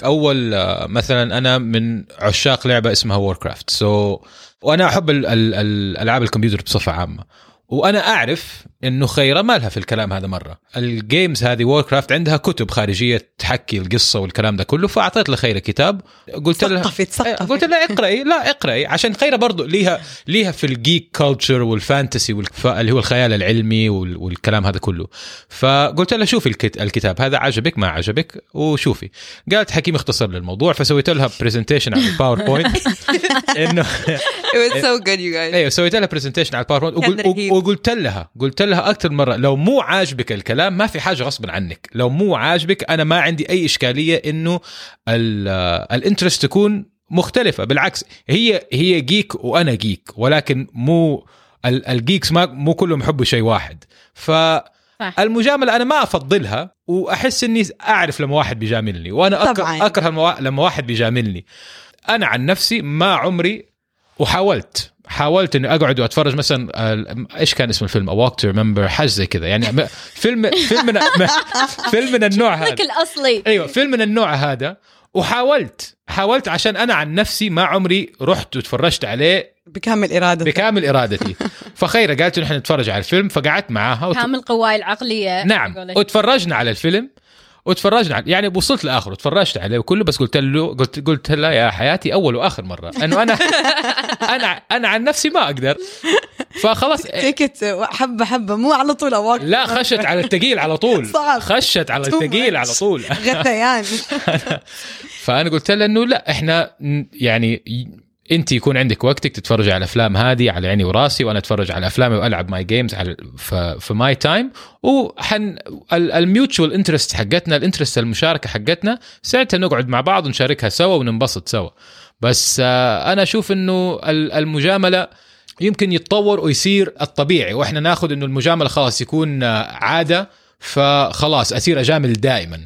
أول مثلا أنا من عشاق لعبة اسمها Warcraft so وأنا أحب الالعاب الكمبيوتر بصفة عامة. وأنا أعرف إنه خيرة ما لها في الكلام هذا مرة. ال games هذه Warcraft عندها كتب خارجية تحكي القصة والكلام ده كله فأعطيت لخيره كتاب. قلت لها ثقفت قلت لها اقرأي. لا اقرأي. عشان خيرة برضو ليها ليها في ال geek culture وال fantasy اللي هو الخيال العلمي والكلام هذا كله. فقلت لها شوفي الكتاب. هذا عجبك؟ ما عجبك؟ وشوفي. قالت حكيم اختصر للموضوع فسويت لها presentation على ال PowerPoint انه It was so good you guys. أيوه سويت لها presentation على ال PowerPoint وقلت لها قلت لها أكثر مرة. لو مو عاجبك الكلام ما في حاجة غصبا عنك. لو مو عاجبك أنا ما عندي أي إشكالية إنه ال interest تكون مختلفة. بالعكس هي هي جيك وأنا جيك ولكن مو ال geeks ما مو كلهم يحبوا شيء واحد. ف المجاملة أنا ما أفضلها وأحس إني أعرف لما واحد بيجاملني وأنا أكره, اكره لما واحد بيجاملني. أنا عن نفسي ما عمري وحاولت حاولت إني أقعد وأتفرج مثلا إيش كان اسم الفيلم؟ A Walk to Remember حاجة زي كذا. يعني فيلم فيلم من فيلم من النوع هذا. الأصلي. أيوه فيلم من النوع هذا. وحاولت حاولت عشان أنا عن نفسي ما عمري رحت وتفرجت عليه بكامل إرادتي. بكامل إرادتي. فخيره قالت نحن نتفرج على الفيلم فقعدت معاها وت... كامل قواي العقلية. نعم وتفرجنا على الفيلم. وتفرجنا عليه يعني وصلت لاخره تفرجت عليه كله بس قلت له قلت قلت لها يا حياتي أول وآخر مرة. أنه أنا أنا أنا عن نفسي ما أقدر. فخلاص تيكت حبة حبة مو على طول اواك لا خشت على الثقيل على طول. صعب. خشت على الثقيل. على طول. غثيان. فأنا قلت لها إنه لا إحنا يعني انت يكون عندك وقتك تتفرج على الأفلام هذه على عيني وراسي وأنا أتفرج على افلامي وألعب my games على في my time وحن ال mutual interest حقتنا ال interest المشاركة حقتنا ساعتها نقعد مع بعض ونشاركها سوا وننبسط سوا. بس آه، أنا أشوف إنه ال- المجاملة يمكن يتطور ويصير الطبيعي وإحنا ناخذ إنه المجاملة خلاص يكون آه، عادة فخلاص اصير أجامل دائما.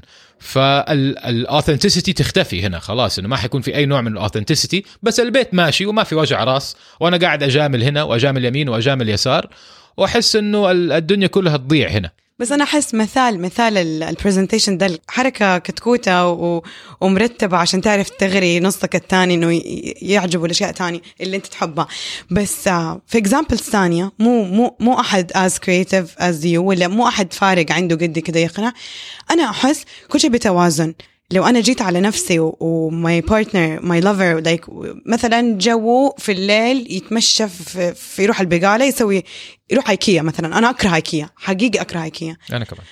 فال authenticity تختفي هنا خلاص إنه ما حيكون في أي نوع من ال authenticity بس البيت ماشي وما في وجع راس وأنا قاعد أجامل هنا وأجامل يمين وأجامل يسار وأحس إنه ال- الدنيا كلها تضيع هنا. بس أنا أحس مثال مثال ال presentation ده حركه كتكوتة. ومرتبة عشان تعرف تغري نصك الثاني إنه يعجبه الأشياء الثانية اللي أنت تحبها بس آه، في examples ثانية مو مو مو أحد as creative as you ولا مو أحد فارق عنده قد كده يقنع أنا أحس كل شيء بتوازن لو أنا جيت على نفسي وماي بارتنر ماي لافر لايك مثلا جو في الليل يتمشى في يروح البقالة يسوي يروح ايكيا مثلا. أنا أكره ايكيا. حقيقي أكره ايكيا. أنا كمان.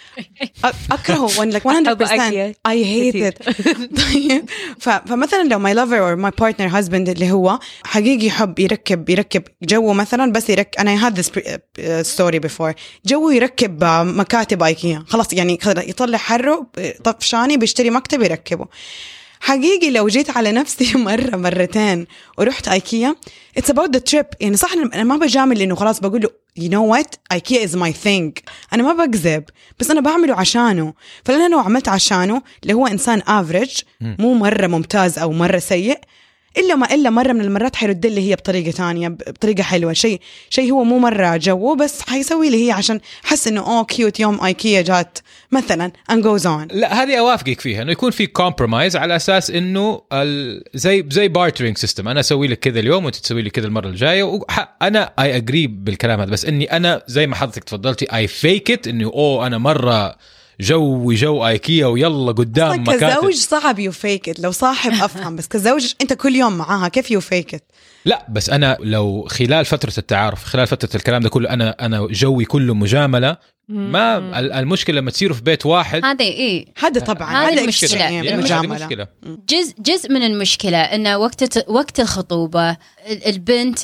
أكرهه. When like 100% أحب أكيا I hate كثير. it. طيب. فمثلا لو my lover or my partner husband اللي هو حقيقي يحب يركب يركب جو مثلا بس يركب أنا I had this pre- uh, story before. جو يركب uh, مكاتب ايكيا. خلاص يعني يطلع حره طفشاني بيشتري مكتب يركبه. حقيقي لو جيت على نفسي مرة مرتين ورحت IKEA it's about the trip. يعني صح أنا ما بجامل إنه خلاص بقول له you know what? IKEA is my thing. أنا ما بكذب بس أنا بعمله عشانه. فانا لو عملت عشانه اللي هو إنسان average مو مرة ممتاز أو مرة سيء إلا ما إلا مرة من المرات حيرد لي هي بطريقة تانية ب- بطريقة حلوة شيء شيء هو مو مرة جوه بس حيسوي لي هي عشان حس إنه أوه cute يوم ايكيا جات مثلا and goes on لا هذه أوافقك فيها إنه يكون في compromise على أساس إنه. زي زي bartering system أنا أسوي لك كذا اليوم وأنت تسوي لي كذا المرة الجاية. أنا I agree بالكلام هذا بس إني أنا زي ما حضرتك تفضلتي I fake it إنه أوه أنا مرة جوي جو ايكيا ويلا قدام مكاتب. كزوج صعب you fake لو صاحب أفهم بس كزوج أنت كل يوم معاها كيف you fake لا بس أنا لو خلال فترة التعارف خلال فترة الكلام ده كله أنا أنا جوي كله مجاملة. ما ال- المشكلة لما تصيروا في بيت واحد. هذا إيه. هذا طبعا هذه هذا يعني هذه المجامله مشكلة. جزء جزء من المشكلة انه وقت وقت الخطوبة ال- البنت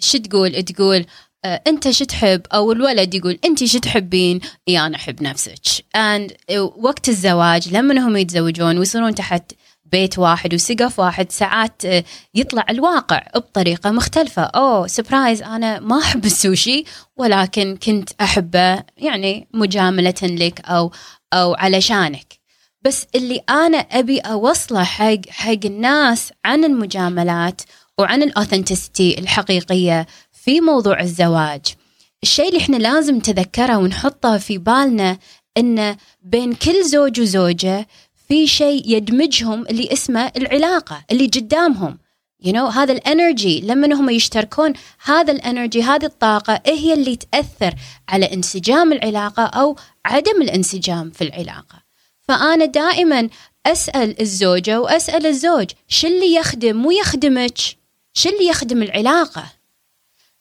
شو تقول؟ تقول انت شو تحب؟ أو الولد يقول انت شو تحبين؟ إي أنا أحب نفسك. And وقت الزواج لما هم يتزوجون ويصيرون تحت بيت واحد وسقف واحد ساعات آه، يطلع الواقع بطريقة مختلفة. أوه surprise أنا ما أحب السوشي ولكن كنت أحبه يعني مجاملة لك أو أو علشانك بس اللي أنا أبي أوصله حق حق الناس عن المجاملات وعن ال authenticity الحقيقية في موضوع الزواج. الشيء اللي إحنا لازم نتذكره ونحطه في بالنا إن بين كل زوج وزوجة في شيء يدمجهم اللي اسمه العلاقة اللي قدامهم. You know هذا الإنرجي لما هم يشتركون هذا الإنرجي هذه الطاقة إيه هي اللي تأثر على انسجام العلاقة أو عدم الانسجام في العلاقة. فأنا دائما أسأل الزوجة وأسأل الزوج شو اللي يخدم مو يخدمك شو اللي يخدم العلاقة؟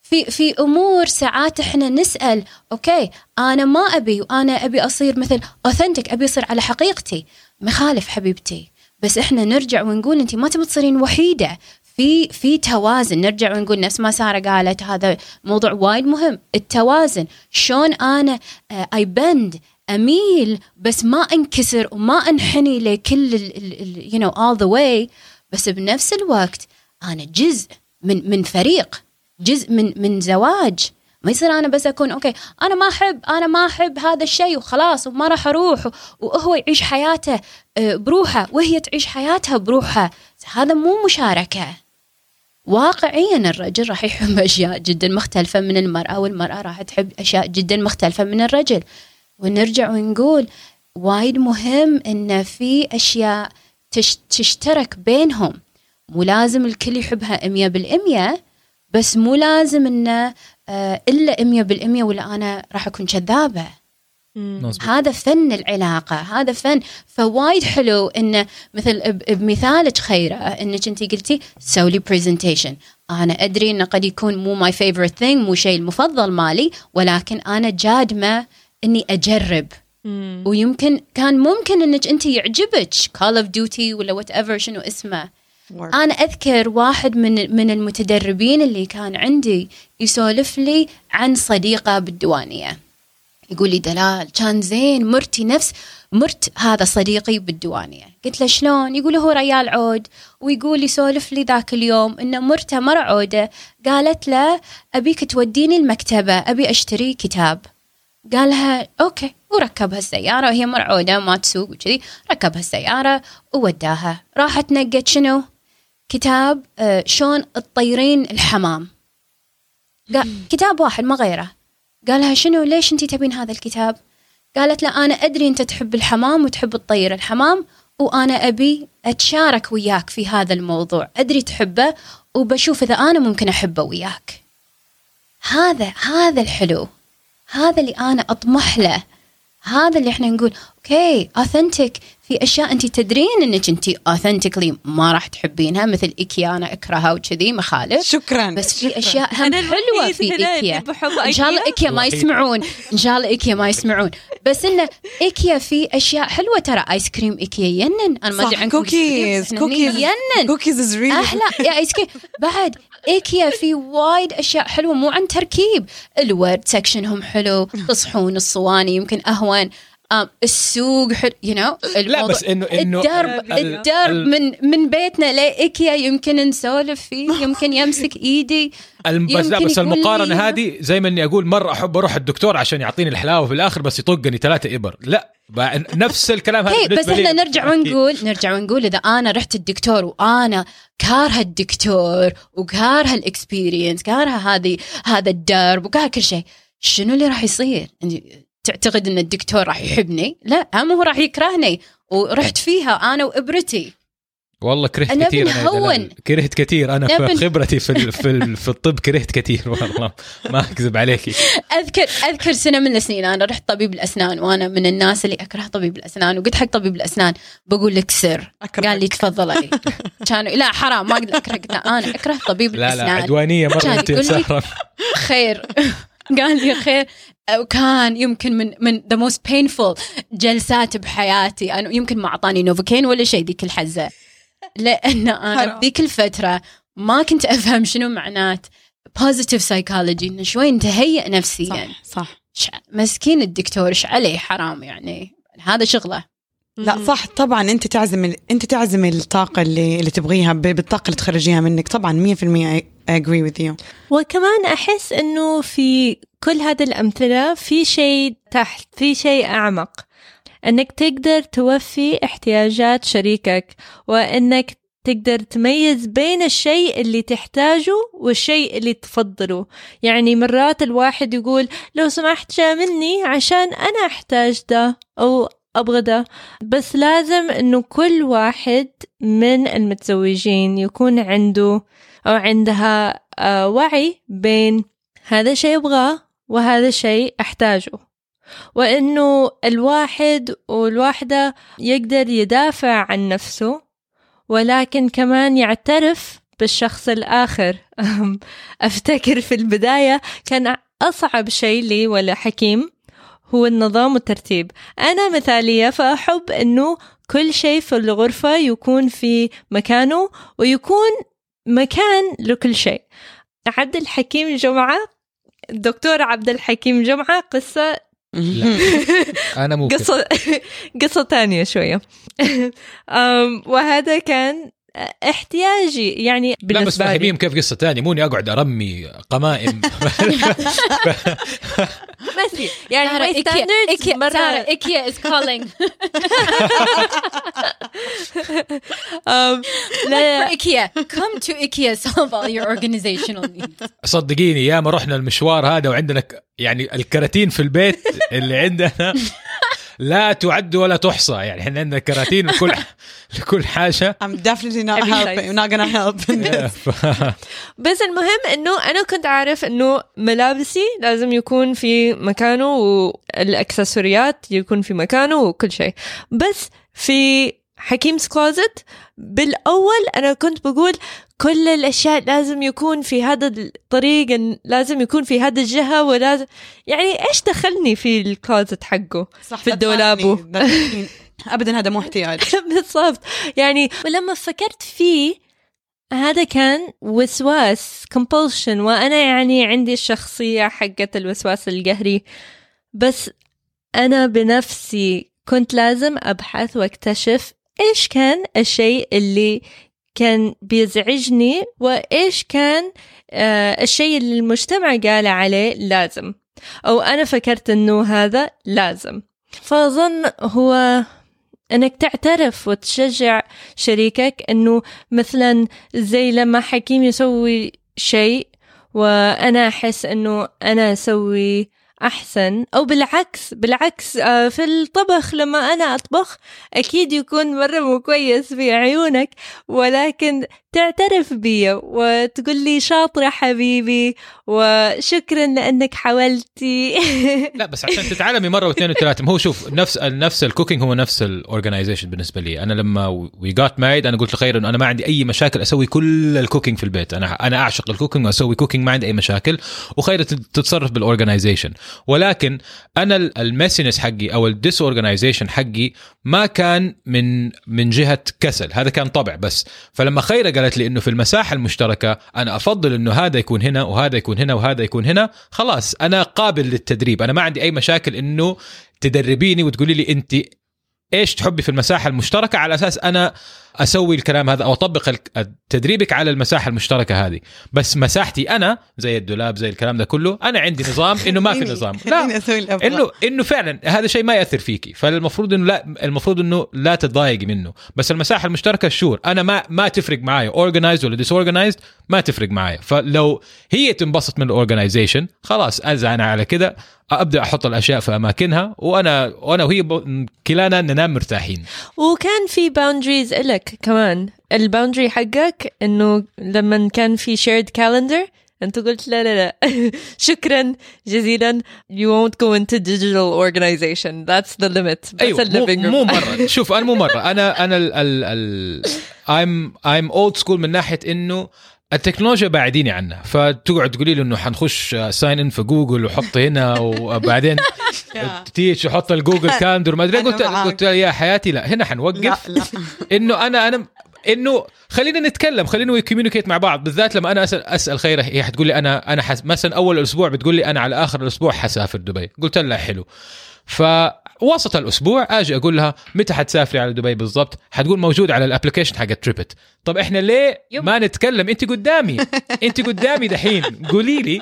في في أمور ساعات إحنا نسأل okay أنا ما أبي وأنا أبي أصير مثل authentic أبي أصير على حقيقتي. مخالف حبيبتي. بس إحنا نرجع ونقول انت ما تبي تصيرين وحيدة. في في توازن. نرجع ونقول نفس ما سارة قالت هذا موضوع وايد مهم. التوازن. شلون أنا I bend أميل بس ما أنكسر وما أنحني لكل you know all the way بس بنفس الوقت أنا جزء من من فريق. جزء من من زواج. ما يصير أنا بس أكون أوكي أنا ما أحب أنا ما أحب هذا الشيء وخلاص وما راح أروح. وهو يعيش حياته آه، بروحه وهي تعيش حياتها بروحها هذا مو مشاركة. واقعيا الرجل راح يحب أشياء جدا مختلفة من المرأة والمرأة راح تحب أشياء جدا مختلفة من الرجل. ونرجع ونقول وايد مهم إن في أشياء تش تشترك بينهم. مو لازم الكل يحبها مية بالمية. بس مو لازم إنه آه، إلا 100% ولا أنا راح أكون كذابة. مظبوط. هذا فن العلاقة هذا فن. فوايد حلو انه مثل ب- بمثالك خيرة انك انت قلتي سوي presentation أنا أدري إنه قد يكون مو my favorite thing مو شيء المفضل مالي ولكن أنا جادمة إني أجرب. ويمكن كان ممكن إنك أنت يعجبك Call of Duty ولا whatever شنو اسمه. أنا أذكر واحد من من المتدربين اللي كان عندي يسولف لي عن صديقة بالديوانية. يقول لي دلال كان زين مرتي نفس مرت هذا صديقي بالديوانية. قلت له شلون؟ يقول هو ريال عود. ويقول يسولف لي ذاك اليوم ان مرته مر عودة. قالت له أبيك توديني المكتبة أبي أشتري كتاب. قالها أوكي. وركبها السيارة وهي مرعوده ما تسوق وكذي ركبها السيارة ووداها. راحت نقت شنو؟ كتاب آه شلون تطيرين الحمام. كتاب واحد ما غيره. قالها شنو؟ ليش انت تبين هذا الكتاب؟ قالت له أنا أدري أنت تحب الحمام وتحب تطير الحمام وأنا أبي أتشارك وياك في هذا الموضوع. أدري تحبه وبشوف إذا أنا ممكن أحبه وياك. هذا هذا الحلو. هذا اللي أنا أطمح له. هذا اللي إحنا نقول okay authentic في أشياء انت تدرين إنك انت authentically ما راح تحبينها مثل ايكيا أنا أكرهها وكذي مخالف شكرا. بس في أشياء هم أنا حلوة في ايكيا إن شاء الله إيكيا. ايكيا ما. يسمعون. إن شاء الله ايكيا ما يسمعون. بس انه ايكيا في أشياء حلوة ترى ice cream ايكيا ينن. أنا ما أدري عنكم cookies cookies ينن. cookies is really أحلى يا ice cream بعد ايكيا في وايد أشياء حلوة مو عن تركيب. الورد section هم حلو تصحون الصواني يمكن أهون. السوق حلو you know لا بس انه إنه الدرب ال- الدرب ال- من من بيتنا لايكيا يمكن نسولف فيه يمكن يمسك إيدي بس لا بس المقارنة هذه زي ما إني أقول مرة أحب أروح الدكتور عشان يعطيني الحلاوة في الآخر بس يطقني ثلاثة إبر لا نفس الكلام هذا بس. إحنا نرجع. ونقول نرجع ونقول إذا أنا رحت الدكتور وأنا كارهه الدكتور وكارهه الإكسبيرينس كارهه هذه هذا الدرب وكارهه كل شيء شنو اللي راح يصير؟ تعتقد إن الدكتور راح يحبني؟ لا هم هو راح يكرهني. ورحت فيها أنا وإبرتي. والله كرهت أنا كثير. دلال. كرهت كثير. أنا في خبرتي في ال- في, ال- في الطب كرهت كثير والله. ما أكذب عليكي. أذكر أذكر سنة من السنين أنا رحت طبيب الأسنان وأنا من الناس اللي أكره طبيب الأسنان وقلت حق طبيب الأسنان بقول لك سر. قال لي تفضلي. كانوا لا حرام ما أقدر اكره قلت أنا أكره طبيب لا لا الأسنان. عدوانية مرة كان أنت خير. قال لي خير وكان يمكن من من the most painful جلسات بحياتي. أنا يمكن ما أعطاني Novocain ولا شيء ذيك الحزة. لأن أنا. بذيك الفترة ما كنت أفهم شنو معنات positive psychology إنه شوي نتهيئ نفسيا. صح صح. مسكين الدكتور إيش عليه؟ حرام يعني. هذا شغله. لا صح طبعا أنت تعزم ال- أنت تعزم الطاقة اللي اللي تبغيها ب- بالطاقة اللي تخرجيها منك. طبعا 100% I agree with you. وكمان أحس إنه في كل هذه الأمثلة في شيء تحت في شيء أعمق. إنك تقدر توفي احتياجات شريكك وإنك تقدر تميز بين الشيء اللي تحتاجه والشيء اللي تفضله. يعني مرات الواحد يقول لو سمحت جاملني عشان أنا أحتاج ده أو أبغى ده بس لازم إنه كل واحد من المتزوجين يكون عنده أو عندها آه، وعي بين هذا شيء أبغاه وهذا شيء أحتاجه. وإنه الواحد والواحدة يقدر يدافع عن نفسه ولكن كمان يعترف بالشخص الآخر. أفتكر في البداية كان أصعب شيء لي ولا حكيم هو النظام والترتيب. أنا مثالية فأحب أنه كل شيء في الغرفة يكون في مكانه ويكون مكان لكل شيء. عبد الحكيم جمعة الدكتور عبد الحكيم جمعة قصة أنا مو. قصة قصة تانية شوية. وهذا كان احتياجي يعني لا بس فاهمين كيف قصة ثانية مو إني أقعد أرمي قمائم. ماشي يعني standards إيكيا مرة سارة is calling. أم، لا إيكيا come to إيكيا solve all your organizational needs. صدقيني يا ما رحنا المشوار هذا وعندنا ك- يعني الكراتين في البيت اللي عندنا. لا تعد ولا تحصى. يعني إحنا عندنا كراتين لكل لكل حاجة I'm definitely not helping. not gonna help بس المهم إنه أنا كنت عارف إنه ملابسي لازم يكون في مكانه والأكسسوارات يكون في مكانه وكل شيء. بس في حكيم's كلوزت بالأول أنا كنت بقول كل الأشياء لازم يكون في هذا الطريق لازم يكون في هذا الجهة ولازم يعني إيش دخلني في الكلوزت حقه؟ صح في الدولاب ابدا هذا مو احتياج. بالضبط. يعني ولما فكرت فيه هذا كان وسواس compulsion وأنا يعني عندي الشخصية حقت الوسواس القهري بس أنا بنفسي كنت لازم أبحث وأكتشف إيش كان الشيء اللي كان بيزعجني وإيش كان آه الشيء اللي المجتمع قال عليه لازم. أو أنا فكرت إنه هذا لازم. فأظن هو إنك تعترف وتشجع شريكك إنه مثلا زي لما حكيم يسوي شيء وأنا أحس إنه أنا أسوي أحسن أو بالعكس بالعكس آه، في الطبخ لما أنا أطبخ أكيد يكون مرة مو كويس في عيونك ولكن تعترف بي وتقول لي شاطرة حبيبي وشكرا لانك حاولتي. لا بس عشان تتعلمي مرة واثنين وثلاثة ما هو شوف نفس نفس ال cooking هو نفس ال organization بالنسبة لي. أنا لما we got married أنا قلت لخير إنه أنا ما عندي أي مشاكل أسوي كل ال cooking في البيت. أنا أنا أعشق ال cooking وأسوي cooking ما عندي أي مشاكل. وخير تت- تتصرف بال organization ولكن أنا ال messiness حقي أو ال disorganization حقي ما كان من من جهة كسل. هذا كان طبع بس. فلما خير قالت لي إنه في المساحة المشتركة أنا أفضل إنه هذا يكون هنا وهذا يكون هنا وهذا يكون هنا. خلاص أنا قابل للتدريب. أنا ما عندي أي مشاكل إنه تدربيني وتقولي لي انت إيش تحبي في المساحة المشتركة؟ على أساس أنا أسوي الكلام هذا أو أطبق تدريبك على المساحة المشتركة هذه. بس مساحتي أنا زي الدولاب زي الكلام ده كله أنا عندي نظام إنه ما في نظام. لا. انه إنه فعلا هذا شيء ما يأثر فيكي فالمفروض إنه لا المفروض إنه لا تتضايقي منه. بس المساحة المشتركة sure أنا ما ما تفرق معايا. organized ولا disorganized ما تفرق معايا. فلو هي تنبسط من ال organization خلاص ازع أنا على كده. أبدأ أحط الأشياء في أماكنها وأنا وأنا وهي كلانا ننام مرتاحين. وكان في boundaries إلك كمان. ال boundary حقك إنه لما كان في shared calendar أنت قلت لا لا لا. شكرا جزيلا. You won't go into digital organization. That's the limit. بس مو, ال living مو مرة. شوف أنا مو مرة. أنا أنا ال ال ال I'm I'm old school من ناحية إنه التكنولوجيا بعديني عنها فتقعد تقولي له إنه حنخش sign in في جوجل وحط هنا وبعدين. تيجي تحط الجوجل calendar ما أدري قلت. قلت يا حياتي لا هنا حنوقف لا إنه أنا أنا إنه خلينا نتكلم خلينا we communicate مع بعض بالذات لما أنا اسال أسأل خيره هي حتقول لي أنا أنا حس مثلا أول الأسبوع بتقول لي أنا على آخر الأسبوع حسافر دبي قلت لها حلو فوسط الأسبوع أجي أقول لها متى حتسافري على دبي بالضبط؟ حتقول موجود على ال application حق تريبت طب إحنا ليه. ما نتكلم؟ أنت قدامي. أنت قدامي دحين. قولي لي.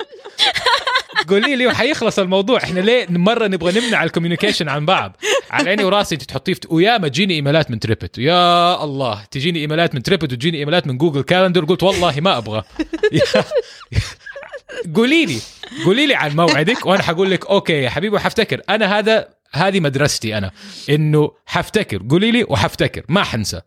قولي لي وحيخلص الموضوع. إحنا ليه مرة نبغى نمنع ال communication عن بعض؟ على عيني وراسي أنت تحطيه في وياما تجيني emailات من تريبت يا الله. تجيني emailات من تريبت وتجيني emailات من جوجل calendar قلت والله ما أبغى. قولي لي قولي لي عن موعدك وأنا حقول لك okay يا حبيبي وحفتكر. أنا هذا هذه مدرستي أنا. إنه حفتكر. قولي لي وحفتكر. ما حنسى.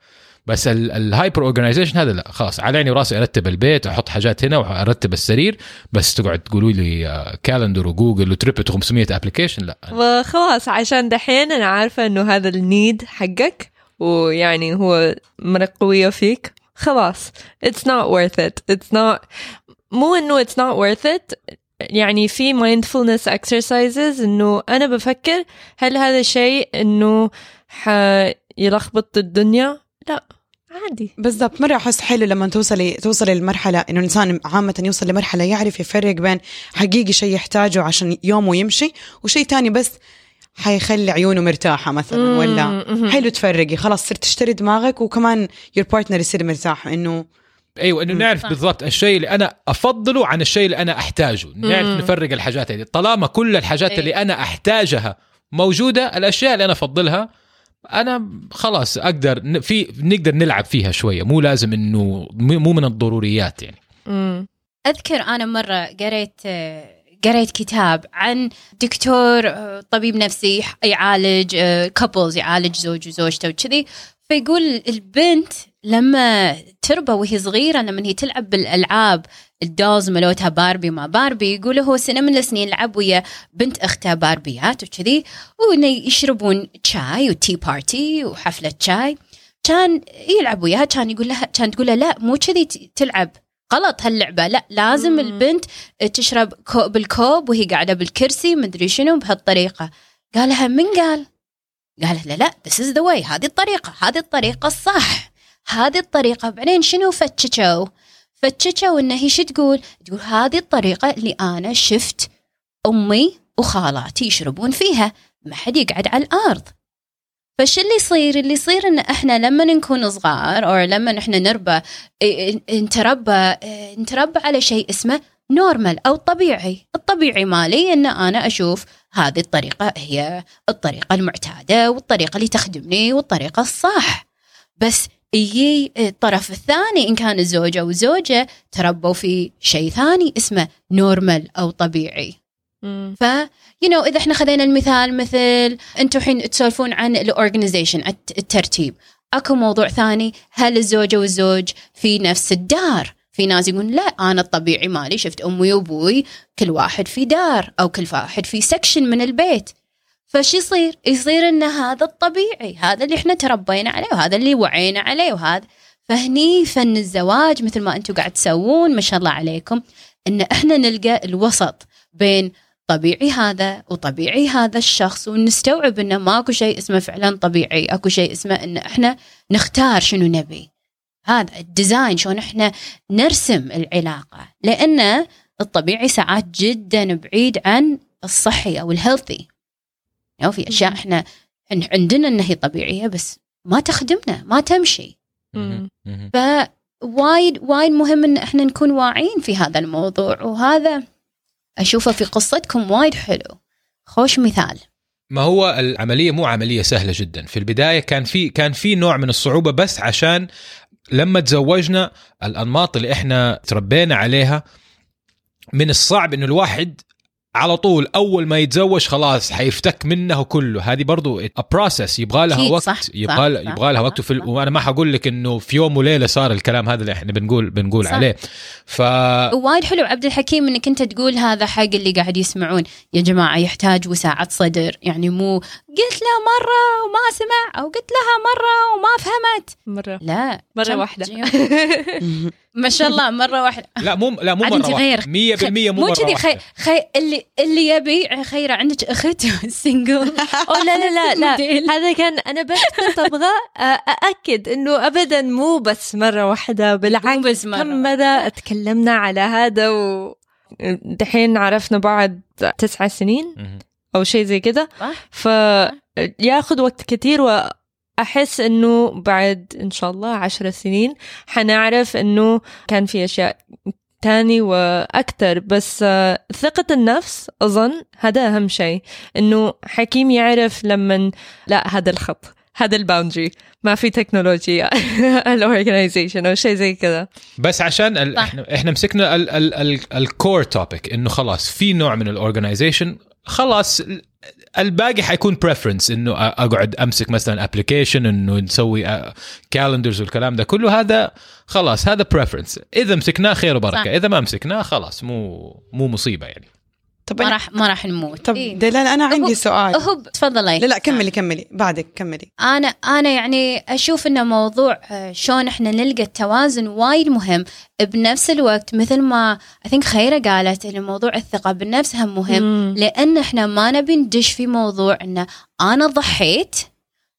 بس ال hyper organization هذا لا خلاص. على عيني وراسي أرتب البيت أحط حاجات هنا وأرتب السرير. بس تقعد تقولوا لي calendar وجوجل وتريبت و500 application لا. وخلاص عشان دحين أنا عارفة إنه هذا ال need حقك ويعني هو مرة قوية فيك. خلاص. It's not worth it. It's not مو إنه it's not worth it. يعني في mindfulness exercises إنه أنا بفكر هل هذا شيء إنه حيلخبط الدنيا؟ لا عادي. بالضبط. مرة أحس حلو لما توصلي توصلي لمرحلة إنه الإنسان عامة يوصل لمرحلة يعرف يفرق بين حقيقي شيء يحتاجه عشان يومه يمشي وشيء تاني بس حيخلي عيونه مرتاحة مثلا ولا. حلو تفرقي. خلاص صرت تشتري دماغك وكمان يور بارتنر يصير مرتاح إنه أيوه إنه نعرف. بالضبط الشيء اللي أنا أفضله عن الشيء اللي أنا أحتاجه نعرف مم. نفرق الحاجات هذه طالما كل الحاجات أيوة. اللي أنا أحتاجها موجودة الأشياء اللي أنا أفضلها أنا خلاص أقدر في نقدر نلعب فيها شوية مو لازم إنه مو من الضروريات يعني مم. أذكر أنا مرة قريت قريت كتاب عن دكتور آه، طبيب نفسي يعالج couples يعالج زوج وزوجته وكذي فيقول البنت لما تربى وهي صغيرة لما هي تلعب بالألعاب ال dolls ملوتها باربي ما باربي يقول هو سنة من السنين لعب ويا بنت أخته باربيات وكذي وإنه يشربون شاي و tea party وحفلة شاي. كان يلعب وياها كان يقول لها كان تقول له لا مو كذي تلعب. غلط هاللعبة لا لازم مم. البنت تشرب بالكوب وهي قاعدة بالكرسي مدري شنو بهالطريقة. قالها من قال؟ قالت له لا this is the way هذه الطريقة هذه الطريقة الصح. هذه الطريقة. بعدين شنو فتشوا فتشوا انه هي شو تقول؟ تقول هذه الطريقة اللي أنا شفت أمي وخالاتي يشربون فيها. ما حد يقعد على الأرض. فش اللي يصير؟ اللي يصير إن إحنا لما نكون صغار أو لما إحنا نربى نتربى نتربى على شيء اسمه normal أو طبيعي. الطبيعي مالي إن أنا أشوف هذه الطريقة هي الطريقة المعتادة والطريقة اللي تخدمني والطريقة الصح. بس يجي الطرف الثاني إن كان الزوج أو الزوجه تربوا في شيء ثاني اسمه normal أو طبيعي. ف you know إذا إحنا خذينا المثال مثل أنتم الحين تسولفون عن ال organization الترتيب. أكو موضوع ثاني هل الزوجة والزوج في نفس الدار؟ في ناس يقولون لا أنا الطبيعي مالي شفت أمي وأبوي كل واحد في دار أو كل واحد في section من البيت. فش يصير؟ يصير إن هذا الطبيعي هذا اللي إحنا تربينا عليه وهذا اللي وعينا عليه وهذا. فهني فن الزواج مثل ما أنتم قاعد تسوون ما شاء الله عليكم إن إحنا نلقى الوسط بين طبيعي هذا وطبيعي هذا الشخص ونستوعب إنه ماكو شيء اسمه فعلا طبيعي أكو شيء اسمه إن إحنا نختار شنو نبي. هذا ال design شلون إحنا نرسم العلاقة. لأن الطبيعي ساعات جدا بعيد عن الصحي أو ال healthy يعني في أشياء إحنا عندنا انها هي طبيعية بس ما تخدمنا ما تمشي. فوايد وايد مهم إن إحنا نكون واعيين في هذا الموضوع وهذا أشوفه في قصتكم وايد حلو. خوش مثال. ما هو العملية مو عملية سهلة جدا. في البداية كان في كان في نوع من الصعوبة بس عشان لما تزوجنا الأنماط اللي إحنا تربينا عليها من الصعب إنه الواحد على طول أول ما يتزوج خلاص حيفتك منه كله. هذه برضو بروسس يبغى لها وقت صح يبغى صح يبغى لها وقت في وأنا ما حقول لك إنه في يوم وليلة صار الكلام هذا اللي إحنا بنقول بنقول صح. عليه. ف وايد حلو عبد الحكيم إنك أنت تقول هذا حق اللي قاعد يسمعون. يا جماعة يحتاج وساعة صدر. يعني مو قلت له مرة وما سمع أو قلت لها مرة وما فهمت. مرة. لا مرة واحدة. ما شاء الله مرة واحدة. لا مو لا مو مرة واحدة. 100% مو مو كذي خي... خي... اللي اللي يبي خيره عندك اخت سنجل أو لا لا لا لا. هذا كان أنا بس كنت أبغى أأكد إنه ابدا مو بس مرة واحدة بالعكس. بس مرة. كم مره تكلمنا على هذا و دحين عرفنا بعض تسعة سنين. أو شيء زي كذا فياخذ وقت كثير أحس إنه بعد إن شاء الله عشر سنين حنعرف إنه كان في أشياء تاني وأكثر بس ثقة النفس أظن هذا أهم شيء. إنه حكيم يعرف لما لا هذا الخط. هذا ال boundary. ما في تكنولوجيا ال organization أو شيء زي كذا. بس عشان ال... إحنا إحنا مسكنا ال core topic إنه خلاص في نوع من ال organization خلاص الباقي حيكون preference إنه أقعد أمسك مثلا application إنه نسوي calendars والكلام ده كله. هذا خلاص هذا preference إذا مسكناه خير وبركة. إذا ما مسكناه خلاص مو مو مصيبة يعني. طب ما راح ما راح نموت. طب إيه؟ دلال أنا عندي سؤال. هو تفضلي. لا لا كملي كملي. بعدك كملي. أنا أنا يعني أشوف انه موضوع آه، شلون إحنا نلقى التوازن وايد مهم. بنفس الوقت مثل ما I think خيرة قالت إن موضوع الثقة بالنفس هم مهم. مم. لأن إحنا ما نبي ندش في موضوع انه أنا ضحيت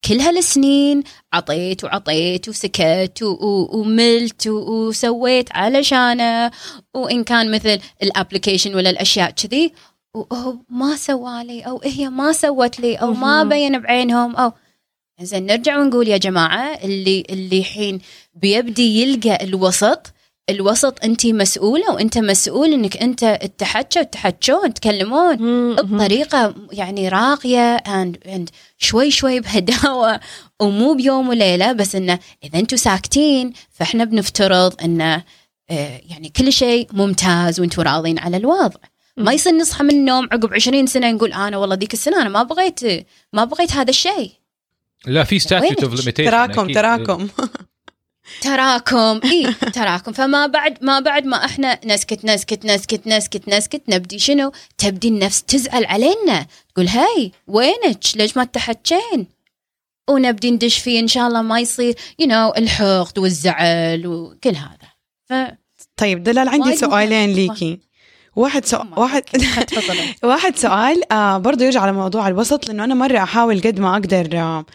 كل هالسنين عطيت وعطيت وسكت وملت وسويت علشانه وإن كان مثل ال application ولا الأشياء كذي وهو ما سوالي أو هي ما سوت لي أو ما بين بعينهم أو زين نرجع ونقول يا جماعة اللي اللي حين بيبدي يلقى الوسط الوسط انت مسؤولة وأنت مسؤول إنك أنت تحكوا تحكون تكلمون بطريقة يعني راقية and and شوي شوي بهداوه ومو بيوم وليلة بس انه إذا أنتم ساكتين فإحنا بنفترض انه آه، يعني كل شيء ممتاز وأنتم راضين على الوضع. ما يصير نصحى من النوم عقب 20 سنة نقول أنا والله ذيك السنة أنا ما بغيت ما بغيت هذا الشيء. لا في statute of؟ limitation تراكم تراكم. تراكم. إي تراكم. فما بعد ما بعد ما إحنا نسكت نسكت نسكت نسكت نسكت نبدي شنو؟ تبدي النفس تزعل علينا. تقول هاي وينك؟ ليش ما تحكين؟ ونبدي ندش فيه إن شاء الله ما يصير يو you know, الحقد والزعل وكل هذا. ف طيب دلال عندي سؤالين. ليكي. واحد سؤال واحد واحد سؤال آه برضه يرجع على موضوع الوسط لأنه أنا مرة أحاول قد ما أقدر آه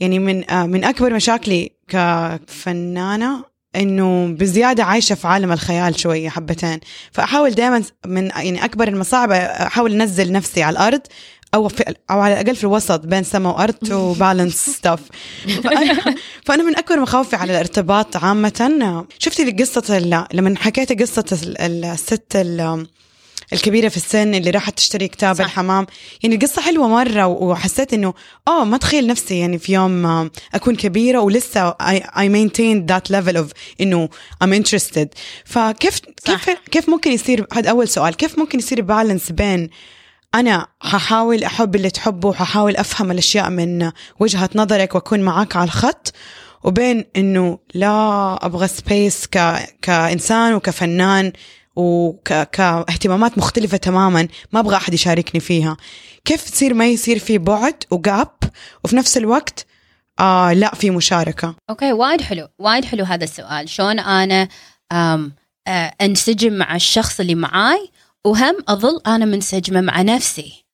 يعني من آه من أكبر مشاكلي كفنانة إنه بزيادة عايشة في عالم الخيال شوية حبتين. فأحاول دائما من يعني أكبر المصاعب أحاول أنزل نفسي على الأرض أو في أو على الأقل في الوسط بين سما وأرض to balance stuff فانا فأنا من أكبر مخاوفي على الارتباط عامه. شفتي قصة لما حكيت قصة ال- الست ال- الكبيرة في السن اللي راحت تشتري كتاب صح. الحمام. يعني القصة حلوة مرة وحسيت إنه آه ما تخيل نفسي يعني في يوم آه، أكون كبيرة ولسه I maintain that level of إنه I'm interested. فكيف كيف كيف ممكن يصير؟ هذا أول سؤال. كيف ممكن يصير بالانس بين أنا ححاول أحب اللي تحبه وححاول أفهم الأشياء من وجهة نظرك وأكون معاك على الخط وبين إنه لا أبغى سبيس ك... كإنسان وكفنان. وكاهتمامات مختلفة تماما ما أبغى أحد يشاركني فيها. كيف تصير ما يصير في بعد وجاب وفي نفس الوقت آه لا في مشاركة. أوكي وايد حلو وايد حلو هذا السؤال. شلون أنا أم آه، أنسجم مع الشخص اللي معاي؟ وهم أظل أنا منسجمة مع نفسي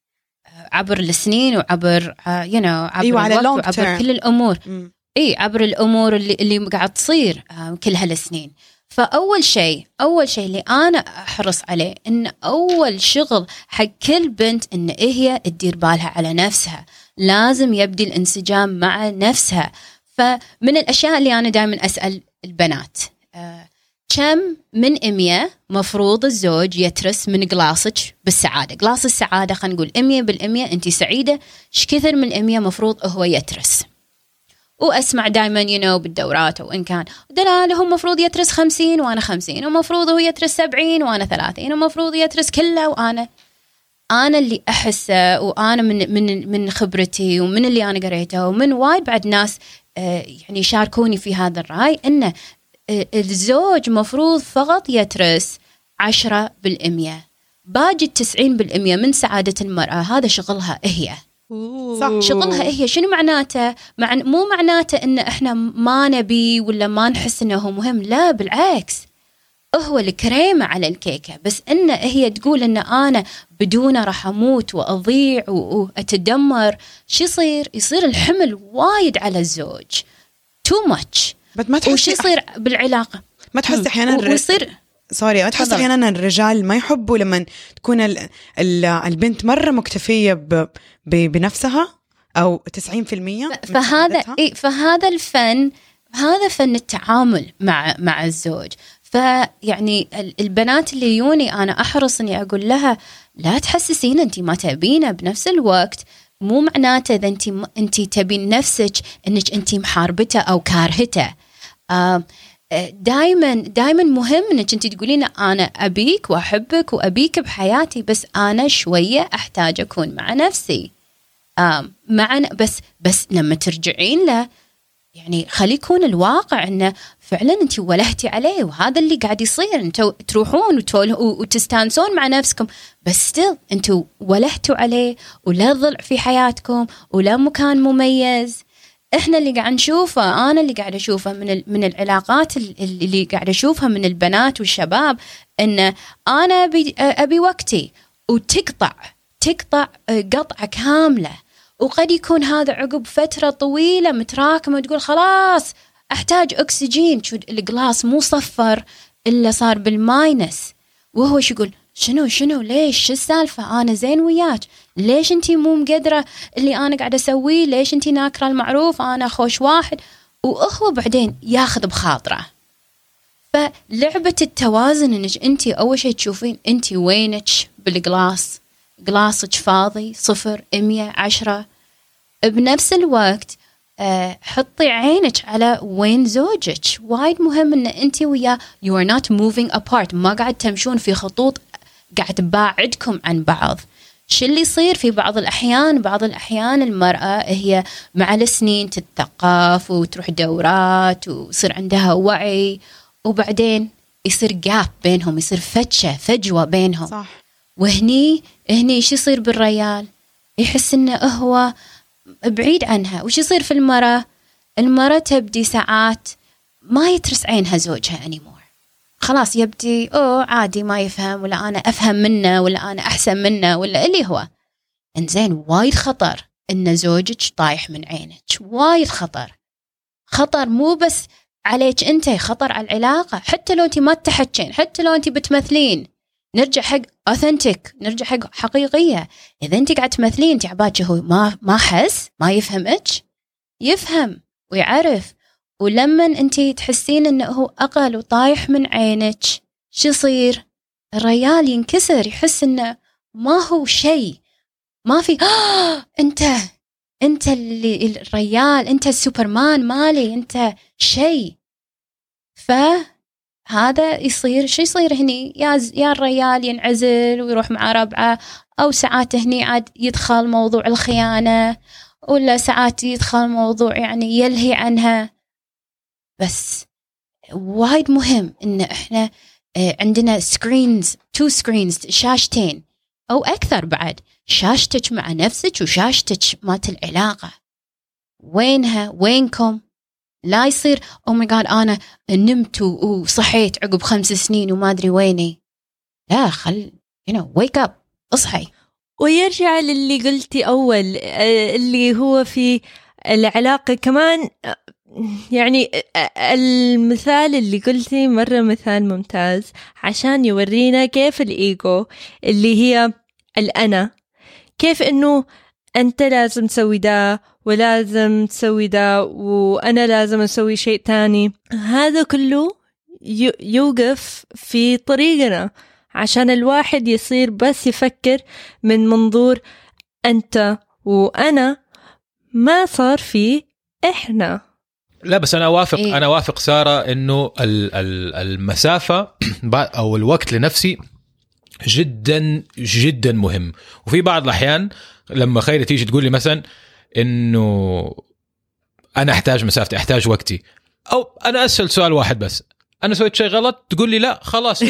آه، عبر السنين وعبر you know عبر أيوة، على الوقت وعبر term. كل الأمور. مم. إي عبر الأمور اللي اللي قاعد تصير كل هالسنين. فأول شيء أول شيء اللي أنا أحرص عليه إن أول شغل حق كل بنت إن هي تدير بالها على نفسها. لازم يبدي الانسجام مع نفسها. فمن الأشياء اللي أنا دائما أسأل البنات آه، كم من إمية مفروض الزوج يترس من قلاصك بالسعادة؟ قلاص السعادة خلينا نقول إمية بالإمية أنت سعيدة إيش كثر من إمية مفروض هو يترس؟ وأسمع دائما يو نو بالدورات أو إن كان. دلال هو المفروض يترس 50 وأنا 50 ومفروض هو يترس 70 وأنا 30 ومفروض يترس كله وأنا أنا اللي أحسه وأنا من من من خبرتي ومن اللي أنا قريته ومن وايد بعد ناس آه، يعني يشاركوني في هذا الرأي إنه آه، الزوج مفروض فقط يترس 10 بالمية باقي التسعين بالمية من سعادة المرأة هذا شغلها هي. صح شغلها هي شنو معناته؟ مع مو معناته إن إحنا ما نبي ولا ما نحس إنه هو مهم. لا بالعكس. هو الكريمة على الكيكة. بس إن هي تقول إن أنا بدونه راح أموت وأضيع و- وأتدمر شو يصير؟ يصير الحمل وايد على الزوج. too much بس ما وش تحسي يصير بالعلاقة؟ ما تحسي أحيانا و- ويصير sorry ما تحس. أحيانا الرجال ما يحبوا لما تكون ال ال البنت مرة مكتفية ب ب بنفسها أو 90% من فهذا؟ إيه فهذا الفن هذا فن التعامل مع مع الزوج فيعني ال- البنات اللي يوني أنا أحرص إني أقول لها لا تحسسين انت ما تبينة بنفس الوقت مو معناته إذا انت انت تبين نفسك إنك انت محاربته أو كارهته آه دائما دائما مهم إنك أنت تقولين أنا أبيك وأحبك وأبيك بحياتي بس أنا شوية أحتاج أكون مع نفسي. معنا بس بس لما ترجعين له يعني خلي يكون الواقع إنه فعلا أنت ولهتي عليه وهذا اللي قاعد يصير. أنتوا تروحون وتستانسون مع نفسكم بس ستيل أنتوا ولهتوا عليه ولا ضلع في حياتكم ولا مكان مميز. إحنا اللي قاعد نشوفه أنا اللي قاعد أشوفه من من العلاقات ال- اللي قاعد أشوفها من البنات والشباب إن أنا أبي أبي وقتي وتقطع تقطع قطعة كاملة. وقد يكون هذا عقب فترة طويلة متراكمة وتقول خلاص أحتاج أكسجين شو القلاص مو صفر إلا صار بالماينس. وهو شو يقول؟ شنو شنو؟ ليش؟ شو السالفة؟ أنا زين وياك. ليش أنتي مو مقدرة اللي أنا قاعدة أسويه؟ ليش أنتي ناكرة المعروف؟ أنا خوش واحد. وهو بعدين ياخذ بخاطرة. فلعبة التوازن إنك انت أول شيء تشوفين انت وينك؟ بالقلاص. قلاصك فاضي صفر مية عشرة. بنفس الوقت آه، حطي عينك على وين زوجك. وايد مهم إن انت وياه you are not moving apart. ما قاعد تمشون في خطوط قاعد تباعدكم عن بعض. شو اللي يصير في بعض الأحيان؟ بعض الأحيان المرأة هي مع السنين تتثقف وتروح دورات ويصير عندها وعي وبعدين يصير جاب بينهم يصير فتشة فجوة بينهم. صح. وهني هني إيش يصير بالريال؟ يحس إنه هو بعيد عنها. وش يصير في المرأة؟ المرأة تبدي ساعات ما يترس عينها زوجها anymore. خلاص يبدي أوه عادي ما يفهم ولا أنا أفهم منه ولا أنا أحسن منه ولا اللي هو. إنزين وايد خطر إن زوجك طايح من عينك وايد خطر. خطر مو بس عليك أنت خطر على العلاقة. حتى لو أنت ما تحكين حتى لو أنت بتمثلين. نرجع حق اوثنتيك نرجع حق حقيقية. إذا أنت قاعد تمثلين انت هو ما ما حس ما يفهمك يفهم ويعرف. ولما انت تحسين انه هو أقل وطايح من عينك شو يصير؟ الريال ينكسر يحس انه ما هو شيء ما في آه انت انت اللي الريال انت السوبرمان مالي انت شيء. فهذا يصير شو يصير هني؟ يا يا الريال ينعزل ويروح مع ربعه أو ساعات هني عاد يدخل موضوع الخيانة ولا ساعات يدخل موضوع يعني يلهي عنها. بس وايد مهم إن إحنا آه، عندنا screens two screens شاشتين أو أكثر بعد. شاشتك مع نفسك وشاشتك مالت العلاقة. وينها؟ وينكم؟ لا يصير oh my God أنا نمت وصحيت عقب خمس سنين وما أدري ويني. لا خل you know wake up اصحي. ويرجع للي قلتي أول آه، اللي هو في العلاقة كمان آه، يعني المثال اللي قلتي مرة مثال ممتاز عشان يورينا كيف الإيجو اللي هي الأنا. كيف إنه أنت لازم تسوي ده ولازم تسوي ده وأنا لازم أسوي شيء تاني. هذا كله يو- يوقف في طريقنا عشان الواحد يصير بس يفكر من منظور أنت وأنا ما صار في إحنا. لا بس أنا أوافق إيه. أنا أوافق سارة إنه ال- ال- المسافة أو الوقت لنفسي جدا جدا مهم. وفي بعض الأحيان لما خيري تيجي تقول لي مثلا إنه أنا أحتاج مسافتي أحتاج وقتي. أو أنا أسأل سؤال واحد بس. أنا سويت شيء غلط تقول لي لا خلاص Yeah.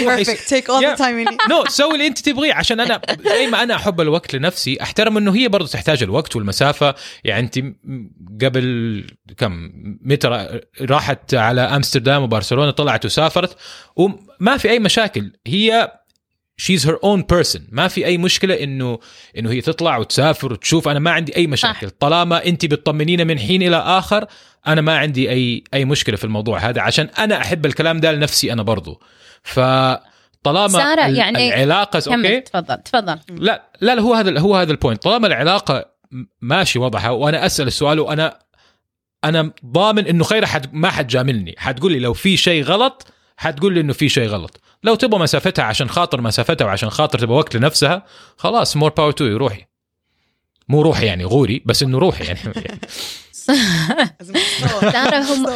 the time you need. no سوي اللي أنت تبغيه عشان أنا زي ما أنا أحب الوقت لنفسي أحترم إنه هي برضو تحتاج الوقت والمسافة. يعني أنت قبل كم متى را- راحت على أمستردام وبرشلونة طلعت وسافرت وما في أي مشاكل. هي she's her own person ما في أي مشكلة انه إنه هي تطلع وتسافر وتشوف. أنا ما عندي أي مشاكل. صح. طالما انت بتطمنينا من حين إلى آخر أنا ما عندي اي أي مشكلة في الموضوع هذا. عشان أنا أحب الكلام ده لنفسي أنا برضو. فطالما سارة، ال- يعني العلاقة okay؟ تفضل تفضل. لا لا لا هو هذا هو هذا ال point طالما العلاقة ماشي وضعها وأنا أسأل السؤال وأنا أنا ضامن إنه خير حد ما حتجاملني حتقول لي لو في شيء غلط حتقول لي إنه في شيء غلط. لو تبغى مسافتها عشان خاطر مسافتها وعشان خاطر تبغى وقت لنفسها خلاص more power to روحي. مو روحي يعني غوري بس إنه روحي يعني. هم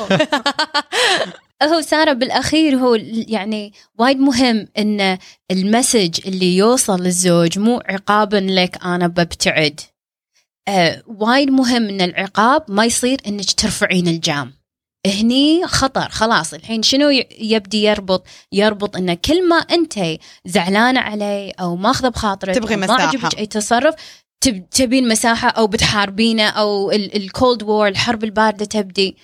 هو سارة بالأخير هو يعني وايد مهم إن المسج اللي يوصل للزوج مو عقابا لك أنا ببتعد. آه وايد مهم إن العقاب ما يصير إنك ترفعين الجام. هني خطر خلاص. الحين شنو يبدي يربط؟ يربط انه كل ما أنت زعلانه علي أو ماخذه بخاطرك تبغي أو ما مساحة. عجبك أي تصرف تب- تبين مساحة أو بتحاربينه أو ال cold war الحرب الباردة تبدي.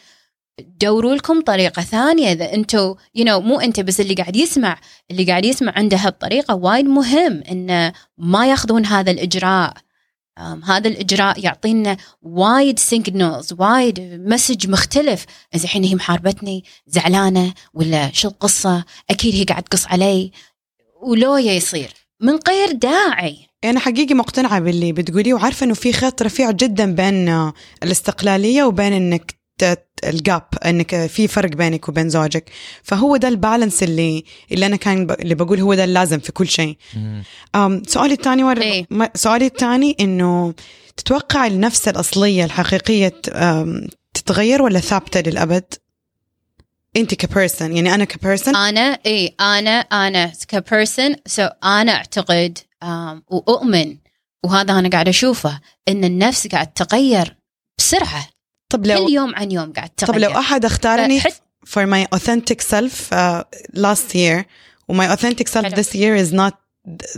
دوروا لكم طريقة ثانية. إذا أنتوا you you know, مو أنت بس اللي قاعد يسمع اللي قاعد يسمع عنده هالطريقة وايد مهم إنه ما ياخذون هذا الإجراء. أم، هذا الإجراء يعطينا وايد signals وايد message مختلف. إذا الحين هي محاربتني زعلانة ولا شو القصة؟ أكيد هي قاعد تقص علي. ولويا يصير. من غير داعي. أنا حقيقي مقتنعة باللي بتقوليه وعارفة إنه في خط رفيع جدا بين الاستقلالية وبين إنك ال gap إنك في فرق بينك وبين زوجك. فهو ده ال balance اللي اللي أنا كان ب... اللي بقول هو ده اللازم في كل شيء. سؤالي الثاني ور... إيه. سؤالي الثاني إنه تتوقع النفس الأصلية الحقيقية تتغير ولا ثابتة للأبد؟ أنت ك person يعني أنا ك person أنا اي أنا أنا ك person so أنا أعتقد وأؤمن وهذا أنا قاعد أشوفه إن النفس قاعد تتغير بسرعة. طب لو كل يوم عن يوم قاعد تتغير طب لو أحد اختارني فحت- for my authentic self uh, last year وماي authentic self حلو. this year is not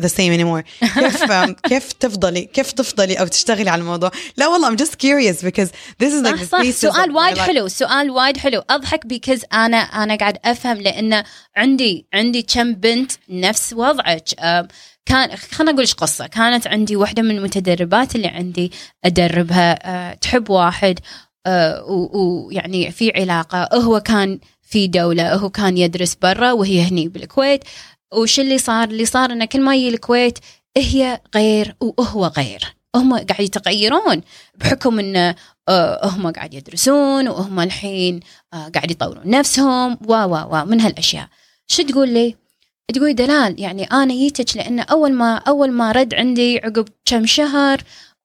the same anymore. كيف um, كيف تفضلي كيف تفضلي أو تشتغلي على الموضوع؟ لا والله I'm just curious because this is like صح صح. سؤال وايد. حلو سؤال وايد حلو. أضحك بيكز أنا أنا قاعد أفهم لأن عندي عندي كم بنت نفس وضعك. آم، كان خلينا أقول إيش قصة. كانت عندي واحدة من المتدربات اللي عندي أدربها. آه، تحب واحد. ويعني في علاقة هو كان في دولة هو كان يدرس برا وهي هني بالكويت. وش اللي صار؟ اللي صار إنه كل ما يجي الكويت هي غير وهو غير. هم قاعد يتغيرون بحكم انه آه، هم قاعد يدرسون وهم الحين آه، قاعد يطورون نفسهم. و و و من هالأشياء. شو تقول لي؟ تقول دلال يعني أنا جيتك لأن أول ما أول ما رد عندي عقب كم شهر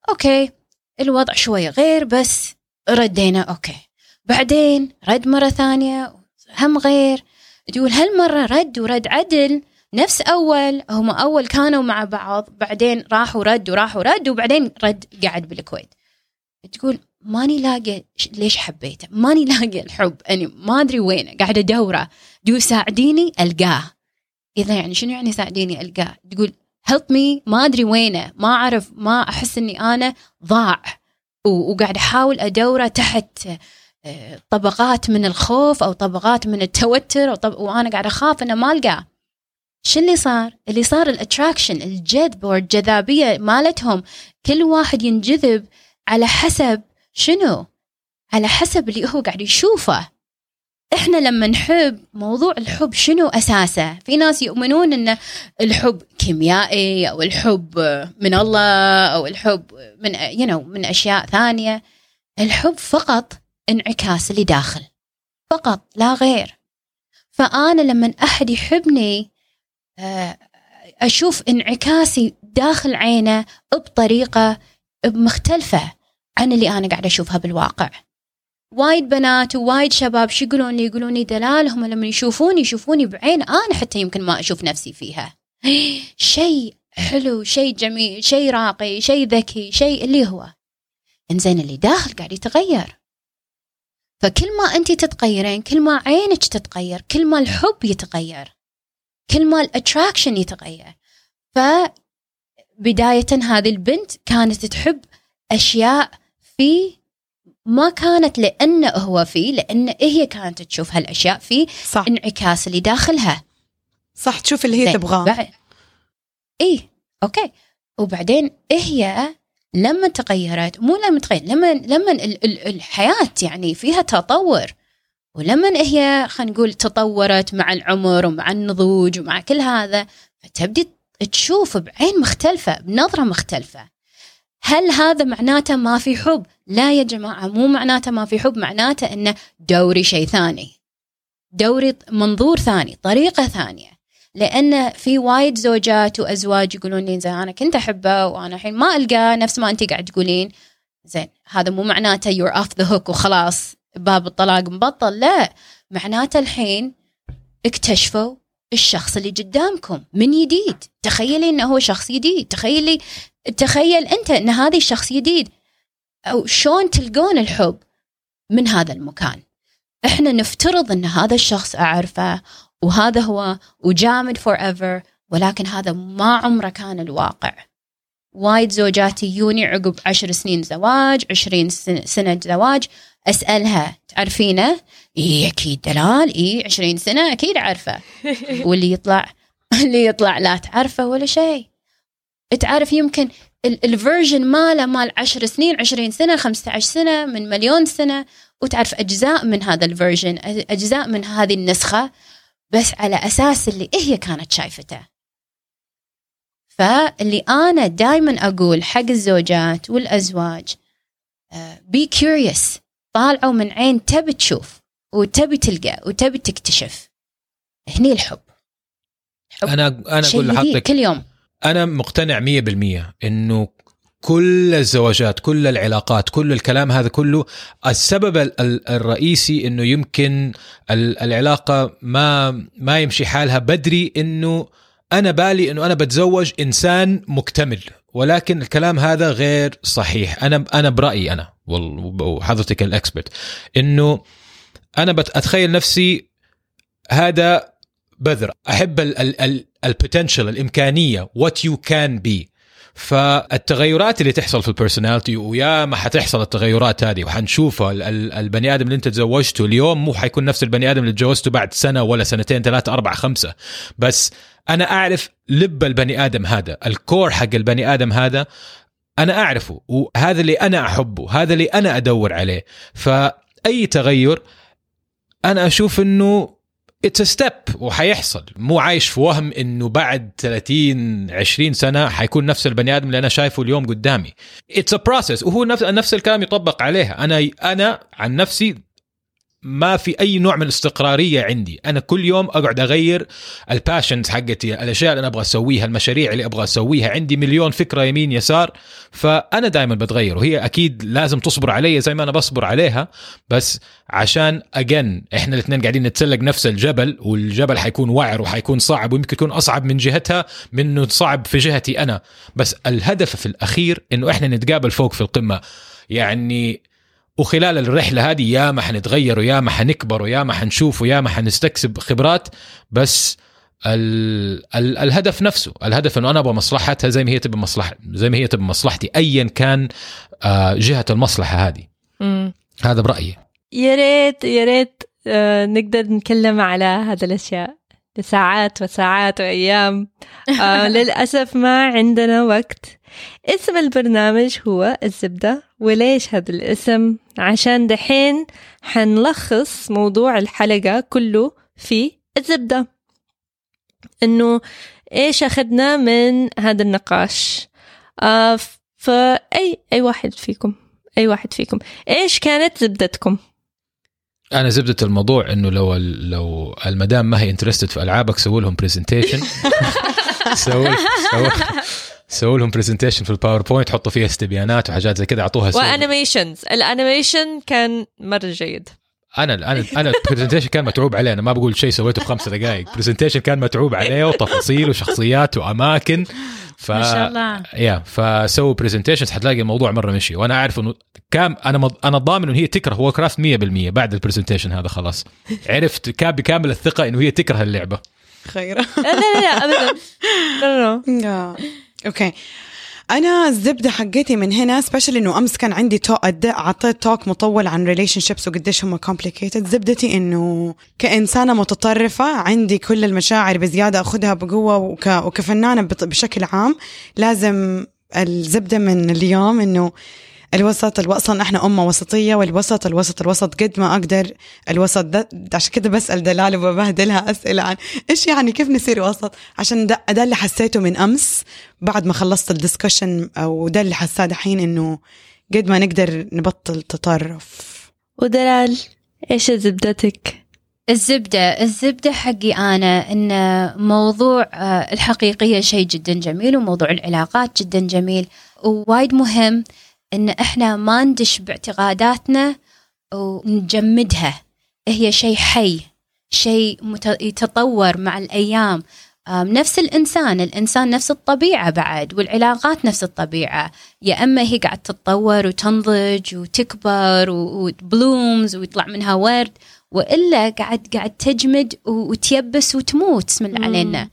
okay الوضع شوي غير بس ردينا okay. بعدين رد مرة ثانية هم غير. تقول هالمرة رد ورد عدل نفس أول. هم أول كانوا مع بعض بعدين راحوا رد وراحوا رد وبعدين رد قعد بالكويت. تقول ماني لاقي ليش حبيته؟ ماني لاقي الحب يعني ما أدري وينه قاعدة أدوره. تقول ساعديني؟ ألقاه. إذا يعني شنو يعني ساعديني؟ ألقاه. تقول help me ما أدري وينه ما أعرف ما أحس إني أنا ضاع. وقاعد أحاول أدوره تحت آه، طبقات من الخوف أو طبقات من التوتر أو طب... وأنا قاعدة أخاف إنه ما ألقاه شو اللي صار؟ اللي صار ال attraction الجذب والجذابيه مالتهم كل واحد ينجذب على حسب شنو؟ على حسب اللي هو قاعد يشوفه إحنا لما نحب موضوع الحب شنو أساسه؟ في ناس يؤمنون إن الحب كيميائي أو الحب من الله أو الحب من you know من أشياء ثانية. الحب فقط انعكاس اللي داخل فقط لا غير. فأنا لما أحد يحبني آه، أشوف انعكاسي داخل عينه بطريقة مختلفة عن اللي أنا قاعدة أشوفها بالواقع. وايد بنات ووايد شباب شو يقولون لي يقولون لي دلال هم لما يشوفوني يشوفوني بعين أنا حتى يمكن ما أشوف نفسي فيها. شيء حلو شيء جميل شيء راقي شيء ذكي شيء اللي هو. إنزين اللي داخل قاعد يتغير. فكل ما انت تتغيرين كل ما عينك تتغير كل ما الحب يتغير كل ما ال attraction يتغير. فبداية هذه البنت كانت تحب أشياء فيه ما كانت لأنه هو فيه لأن هي كانت تشوف هالأشياء فيه صح. انعكاس اللي داخلها. صح تشوف اللي هي تبغاه. بعد okay. وبعدين هي لما تغيرت مو لما تغير لما لما ال- ال- الحياة يعني فيها تطور. ولما هي خلينا نقول تطورت مع العمر ومع النضوج ومع كل هذا فتبدي تشوف بعين مختلفة بنظرة مختلفة. هل هذا معناته ما في حب؟ لا يا جماعة مو معناته ما في حب معناته انه دوري شيء ثاني. دوري منظور ثاني طريقة ثانية. لأن في وايد زوجات وأزواج يقولون لي زين أنا كنت أحبه وأنا الحين ما ألقاه نفس ما أنت قاعد تقولين. زين هذا مو معناته you're off the hook وخلاص باب الطلاق مبطل لا. معناته الحين اكتشفوا الشخص اللي قدامكم من جديد تخيلي إنه هو شخص جديد تخيلي تخيل أنت إن هذا الشخص جديد أو شلون تلقون الحب من هذا المكان؟ إحنا نفترض إن هذا الشخص أعرفه وهذا هو وجامد forever ولكن هذا ما عمره كان الواقع. وايد زوجات يجوني عقب عشر سنين زواج عشرين سنة زواج أسألها تعرفينه؟ إيه أكيد دلال إيه عشرين سنة أكيد عارفة واللي يطلع اللي يطلع لا تعرفه ولا شيء. تعرف يمكن ال version ماله مال عشر سنين عشرين سنة خمسة عشر سنة من مليون سنة. وتعرف أجزاء من هذا ال version أجزاء من هذه النسخة بس على أساس اللي هي كانت شايفته. فاللي أنا دائما أقول حق الزوجات والأزواج بي كيوريوس طالعوا من عين تبي تشوف وتبي تلقى وتبي تكتشف. هني الحب. أنا أنا شيء أقول لحضرتك كل يوم. أنا مقتنع 100% إنه كل الزواجات كل العلاقات كل الكلام هذا كله السبب ال- ال- الرئيسي إنه يمكن ال- العلاقة ما ما يمشي حالها بدري إنه أنا بالي إنه أنا بتزوج إنسان مكتمل ولكن الكلام هذا غير صحيح. أنا أنا برأيي أنا وحضرتك ال expert إنه أنا بتخيل نفسي هذا بذر أحب ال potential الإمكانية what you can be فالتغيرات اللي تحصل في ال personality ويا ما حتحصل التغيرات هذه وحنشوفها. ال- ال- البني آدم اللي انت تزوجته اليوم مو حيكون نفس البني آدم اللي تزوجته بعد سنة ولا سنتين ثلاثة أربعة خمسة. بس أنا أعرف لب البني آدم هذا ال core حق البني آدم هذا أنا أعرفه وهذا اللي أنا أحبه هذا اللي أنا أدور عليه. فأي تغير أنا أشوف إنه it's step وحيحصل. مو عايش في وهم إنه بعد 30 20 سنة حيكون نفس البني آدم اللي أنا شايفه اليوم قدامي. it's a process وهو نفس نفس الكلام يطبق عليها. أنا أنا عن نفسي ما في أي نوع من الاستقرارية عندي. أنا كل يوم أقعد أغير الباشنز حقتي الأشياء اللي أنا أبغى أسويها المشاريع اللي أبغى أسويها. عندي مليون فكرة يمين يسار فأنا دائما بتغير. وهي أكيد لازم تصبر علي زي ما أنا بصبر عليها. بس عشان اجن إحنا الاثنين قاعدين نتسلق نفس الجبل والجبل حيكون وعر وحيكون صعب ويمكن يكون أصعب من جهتها من إنه صعب في جهتي أنا. بس الهدف في الأخير إنه إحنا نتقابل فوق في القمة. يعني وخلال الرحلة هذه يا ما حنتغير ويا ما حنكبر ويا ما حنشوف ويا ما حنستكسب خبرات بس ال ال الهدف نفسه الهدف إنه أنا أبغى مصلحتها زي ما هي تبي مصلحه زي ما هي تبي مصلحتي ايا كان آه جهة المصلحة هذه. مم. هذا برأيي. يا ريت يا ريت آه، نقدر نتكلم على هذه الأشياء. لساعات وساعات وأيام. آه، للأسف ما عندنا وقت. اسم البرنامج هو الزبدة وليش هذا الاسم؟ عشان دحين حنلخص موضوع الحلقة كله في الزبدة. إنه إيش أخذنا من هذا النقاش؟ آه فأي أي واحد فيكم أي واحد فيكم. إيش كانت زبدتكم؟ أنا زبدة الموضوع إنه لو لو المدام ما هي interested في ألعابك سووا لهم presentation سووا سووا سووا لهم presentation في ال PowerPoint حطوا فيها استبيانات وحاجات زي كذا أعطوها. و animations. ال animation كان مرة جيد. أنا أنا أنا ال presentation كان متعوب عليه أنا ما بقول شيء سويته في خمسة دقائق presentation كان متعوب عليه وتفاصيل وشخصيات وأماكن. ف ما شاء الله. يا فسووا presentations حتلاقي الموضوع مرة مشي. وأنا عارف إنه كام أنا مض... أنا ضامن إنه هي تكره Warcraft 100% بعد ال presentation هذا خلاص. عرفت كان بكامل الثقة إنه هي تكره اللعبة. خيرة لا لا لا ابدا. لا لا. okay. أنا الزبده حقتي من هنا special إنه أمس كان عندي تو أد- أعطيت talk مطول عن relationships وقديش هم complicated زبدتي إنه كإنسانة متطرفة عندي كل المشاعر بزيادة أخذها بقوة وك... وكفنانة بشكل عام لازم الزبدة من اليوم إنه الوسط أصلا إحنا أمة وسطية والوسط الوسط الوسط قد ما أقدر. الوسط ده عشان كده بسأل دلال وببهدلها أسئلة عن إيش يعني كيف نصير وسط؟ عشان ده, ده اللي حسيته من أمس بعد ما خلصت الدسكشن أو ده اللي حساه دحين إنه قد ما نقدر نبطل تطرف. ودلال إيش زبدتك؟ الزبدة الزبدة حقي أنا إن موضوع آه، الحقيقية شيء جدا جميل وموضوع العلاقات جدا جميل ووايد مهم. إن إحنا ما ندش باعتقاداتنا ونجمدها. هي شيء حي شيء يتطور مع الأيام. آم، نفس الإنسان الإنسان نفس الطبيعة بعد والعلاقات نفس الطبيعة. يا أما هي قاعد تتطور وتنضج وتكبر و- وتبلومز ويطلع منها ورد وإلا قاعد قاعد تجمد وتيبس وتموت الله علينا.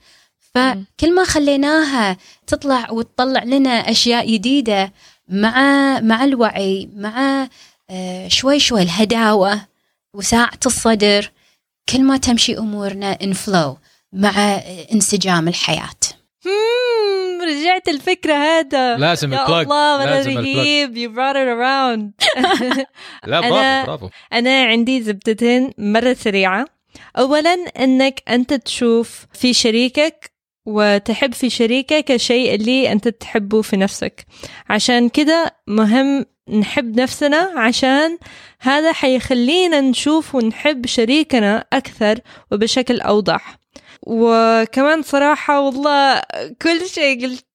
فكل ما خليناها تطلع وتطلع لنا أشياء جديدة مع مع الوعي مع آه، شوي شوي الهداوة وساعة الصدر. كل ما تمشي أمورنا ان فلو مع آه، انسجام الحياة. مم، رجعت الفكرة هذا. لازم يا الله لازم رهيب you brought it around. لا أنا- برافو برافو. أنا عندي زبدتين مرة سريعة. أولا أنك أنت تشوف في شريكك وتحب في شريكك الشيء اللي أنت تحبه في نفسك. عشان كده مهم نحب نفسنا عشان هذا حيخلينا نشوف ونحب شريكنا أكثر وبشكل أوضح. وكمان صراحة والله كل شيء قلت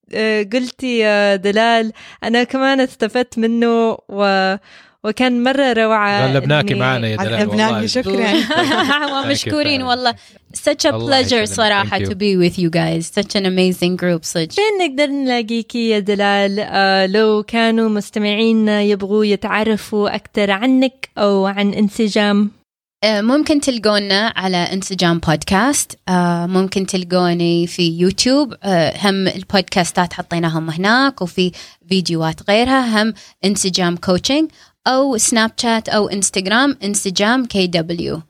قلتي يا دلال أنا كمان استفدت منه و وكان مرة روعة غلبناكي معنا يا دلال غلبناكي، والله. شكراً. مشكورين والله. Such a pleasure you. to be with you guys. Such an amazing group صدق فين نقدر نلاقيكي يا دلال؟ آه لو كانوا مستمعينا يبغوا يتعرفوا أكثر عنك أو عن انسجام. آه، ممكن تلقونا على انسجام بودكاست. آه، ممكن تلقوني في يوتيوب. هم البودكاستات حطيناهم هناك وفي فيديوهات غيرها. هم انسجام coaching أو سناب شات أو انستغرام انسجام KW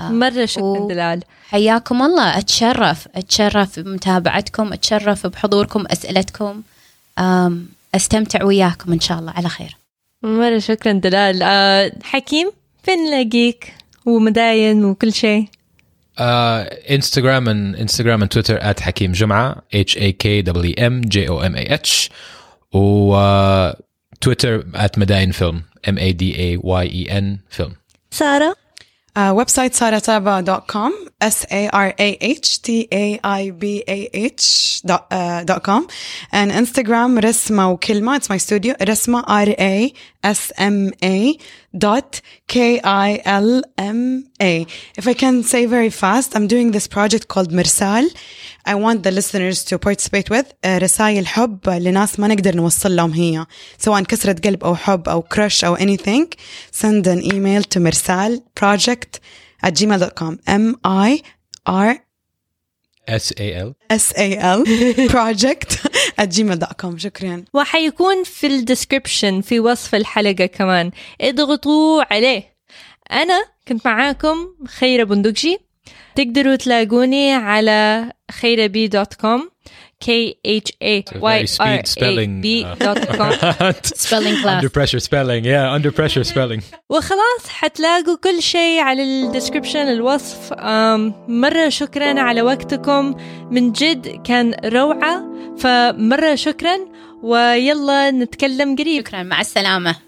مرة شكرا و- دلال. حياكم الله. أتشرف أتشرف بمتابعتكم أتشرف بحضوركم أسئلتكم. آم، أستمتع وياكم إن شاء الله. على خير. مرة شكرا دلال. آه حكيم فين نلاقيك؟ ومداين وكل شيء. انستغرام انستغرام and تويتر حكيم جمعة. H A K W M J O M A H. و Twitter at Medayen Film, M A D A Y E N Film. Sarah? Uh, website sarataba.com, S A R A H T A I B A H dot, uh, dot com, and Instagram Resma Kilma. It's my studio, Resma R A S M A dot K I L M A. If I can say very fast, I'm doing this project called Mirsal, I want the listeners to participate with uh, رسائل حب لناس ما نقدر نوصل لهم هي. سواء كسرة قلب أو حب أو crush أو anything send an email to مرسال project at gmail.com M I R S A L. S A L project at gmail.com شكرا. وحيكون في الديسكربشن في وصف الحلقة كمان. اضغطوا عليه. أنا كنت معاكم خيرة بندقجي. تقدروا تلاقوني على خيربي dot com k h a y r a b دوت كوم spelling class. Under pressure spelling yeah under pressure spelling. وخلاص حتلاقوا كل شيء على ال description الوصف. مرة شكرا على وقتكم. من جد كان روعة فمرة شكرا ويلا نتكلم قريب. شكرا مع السلامة.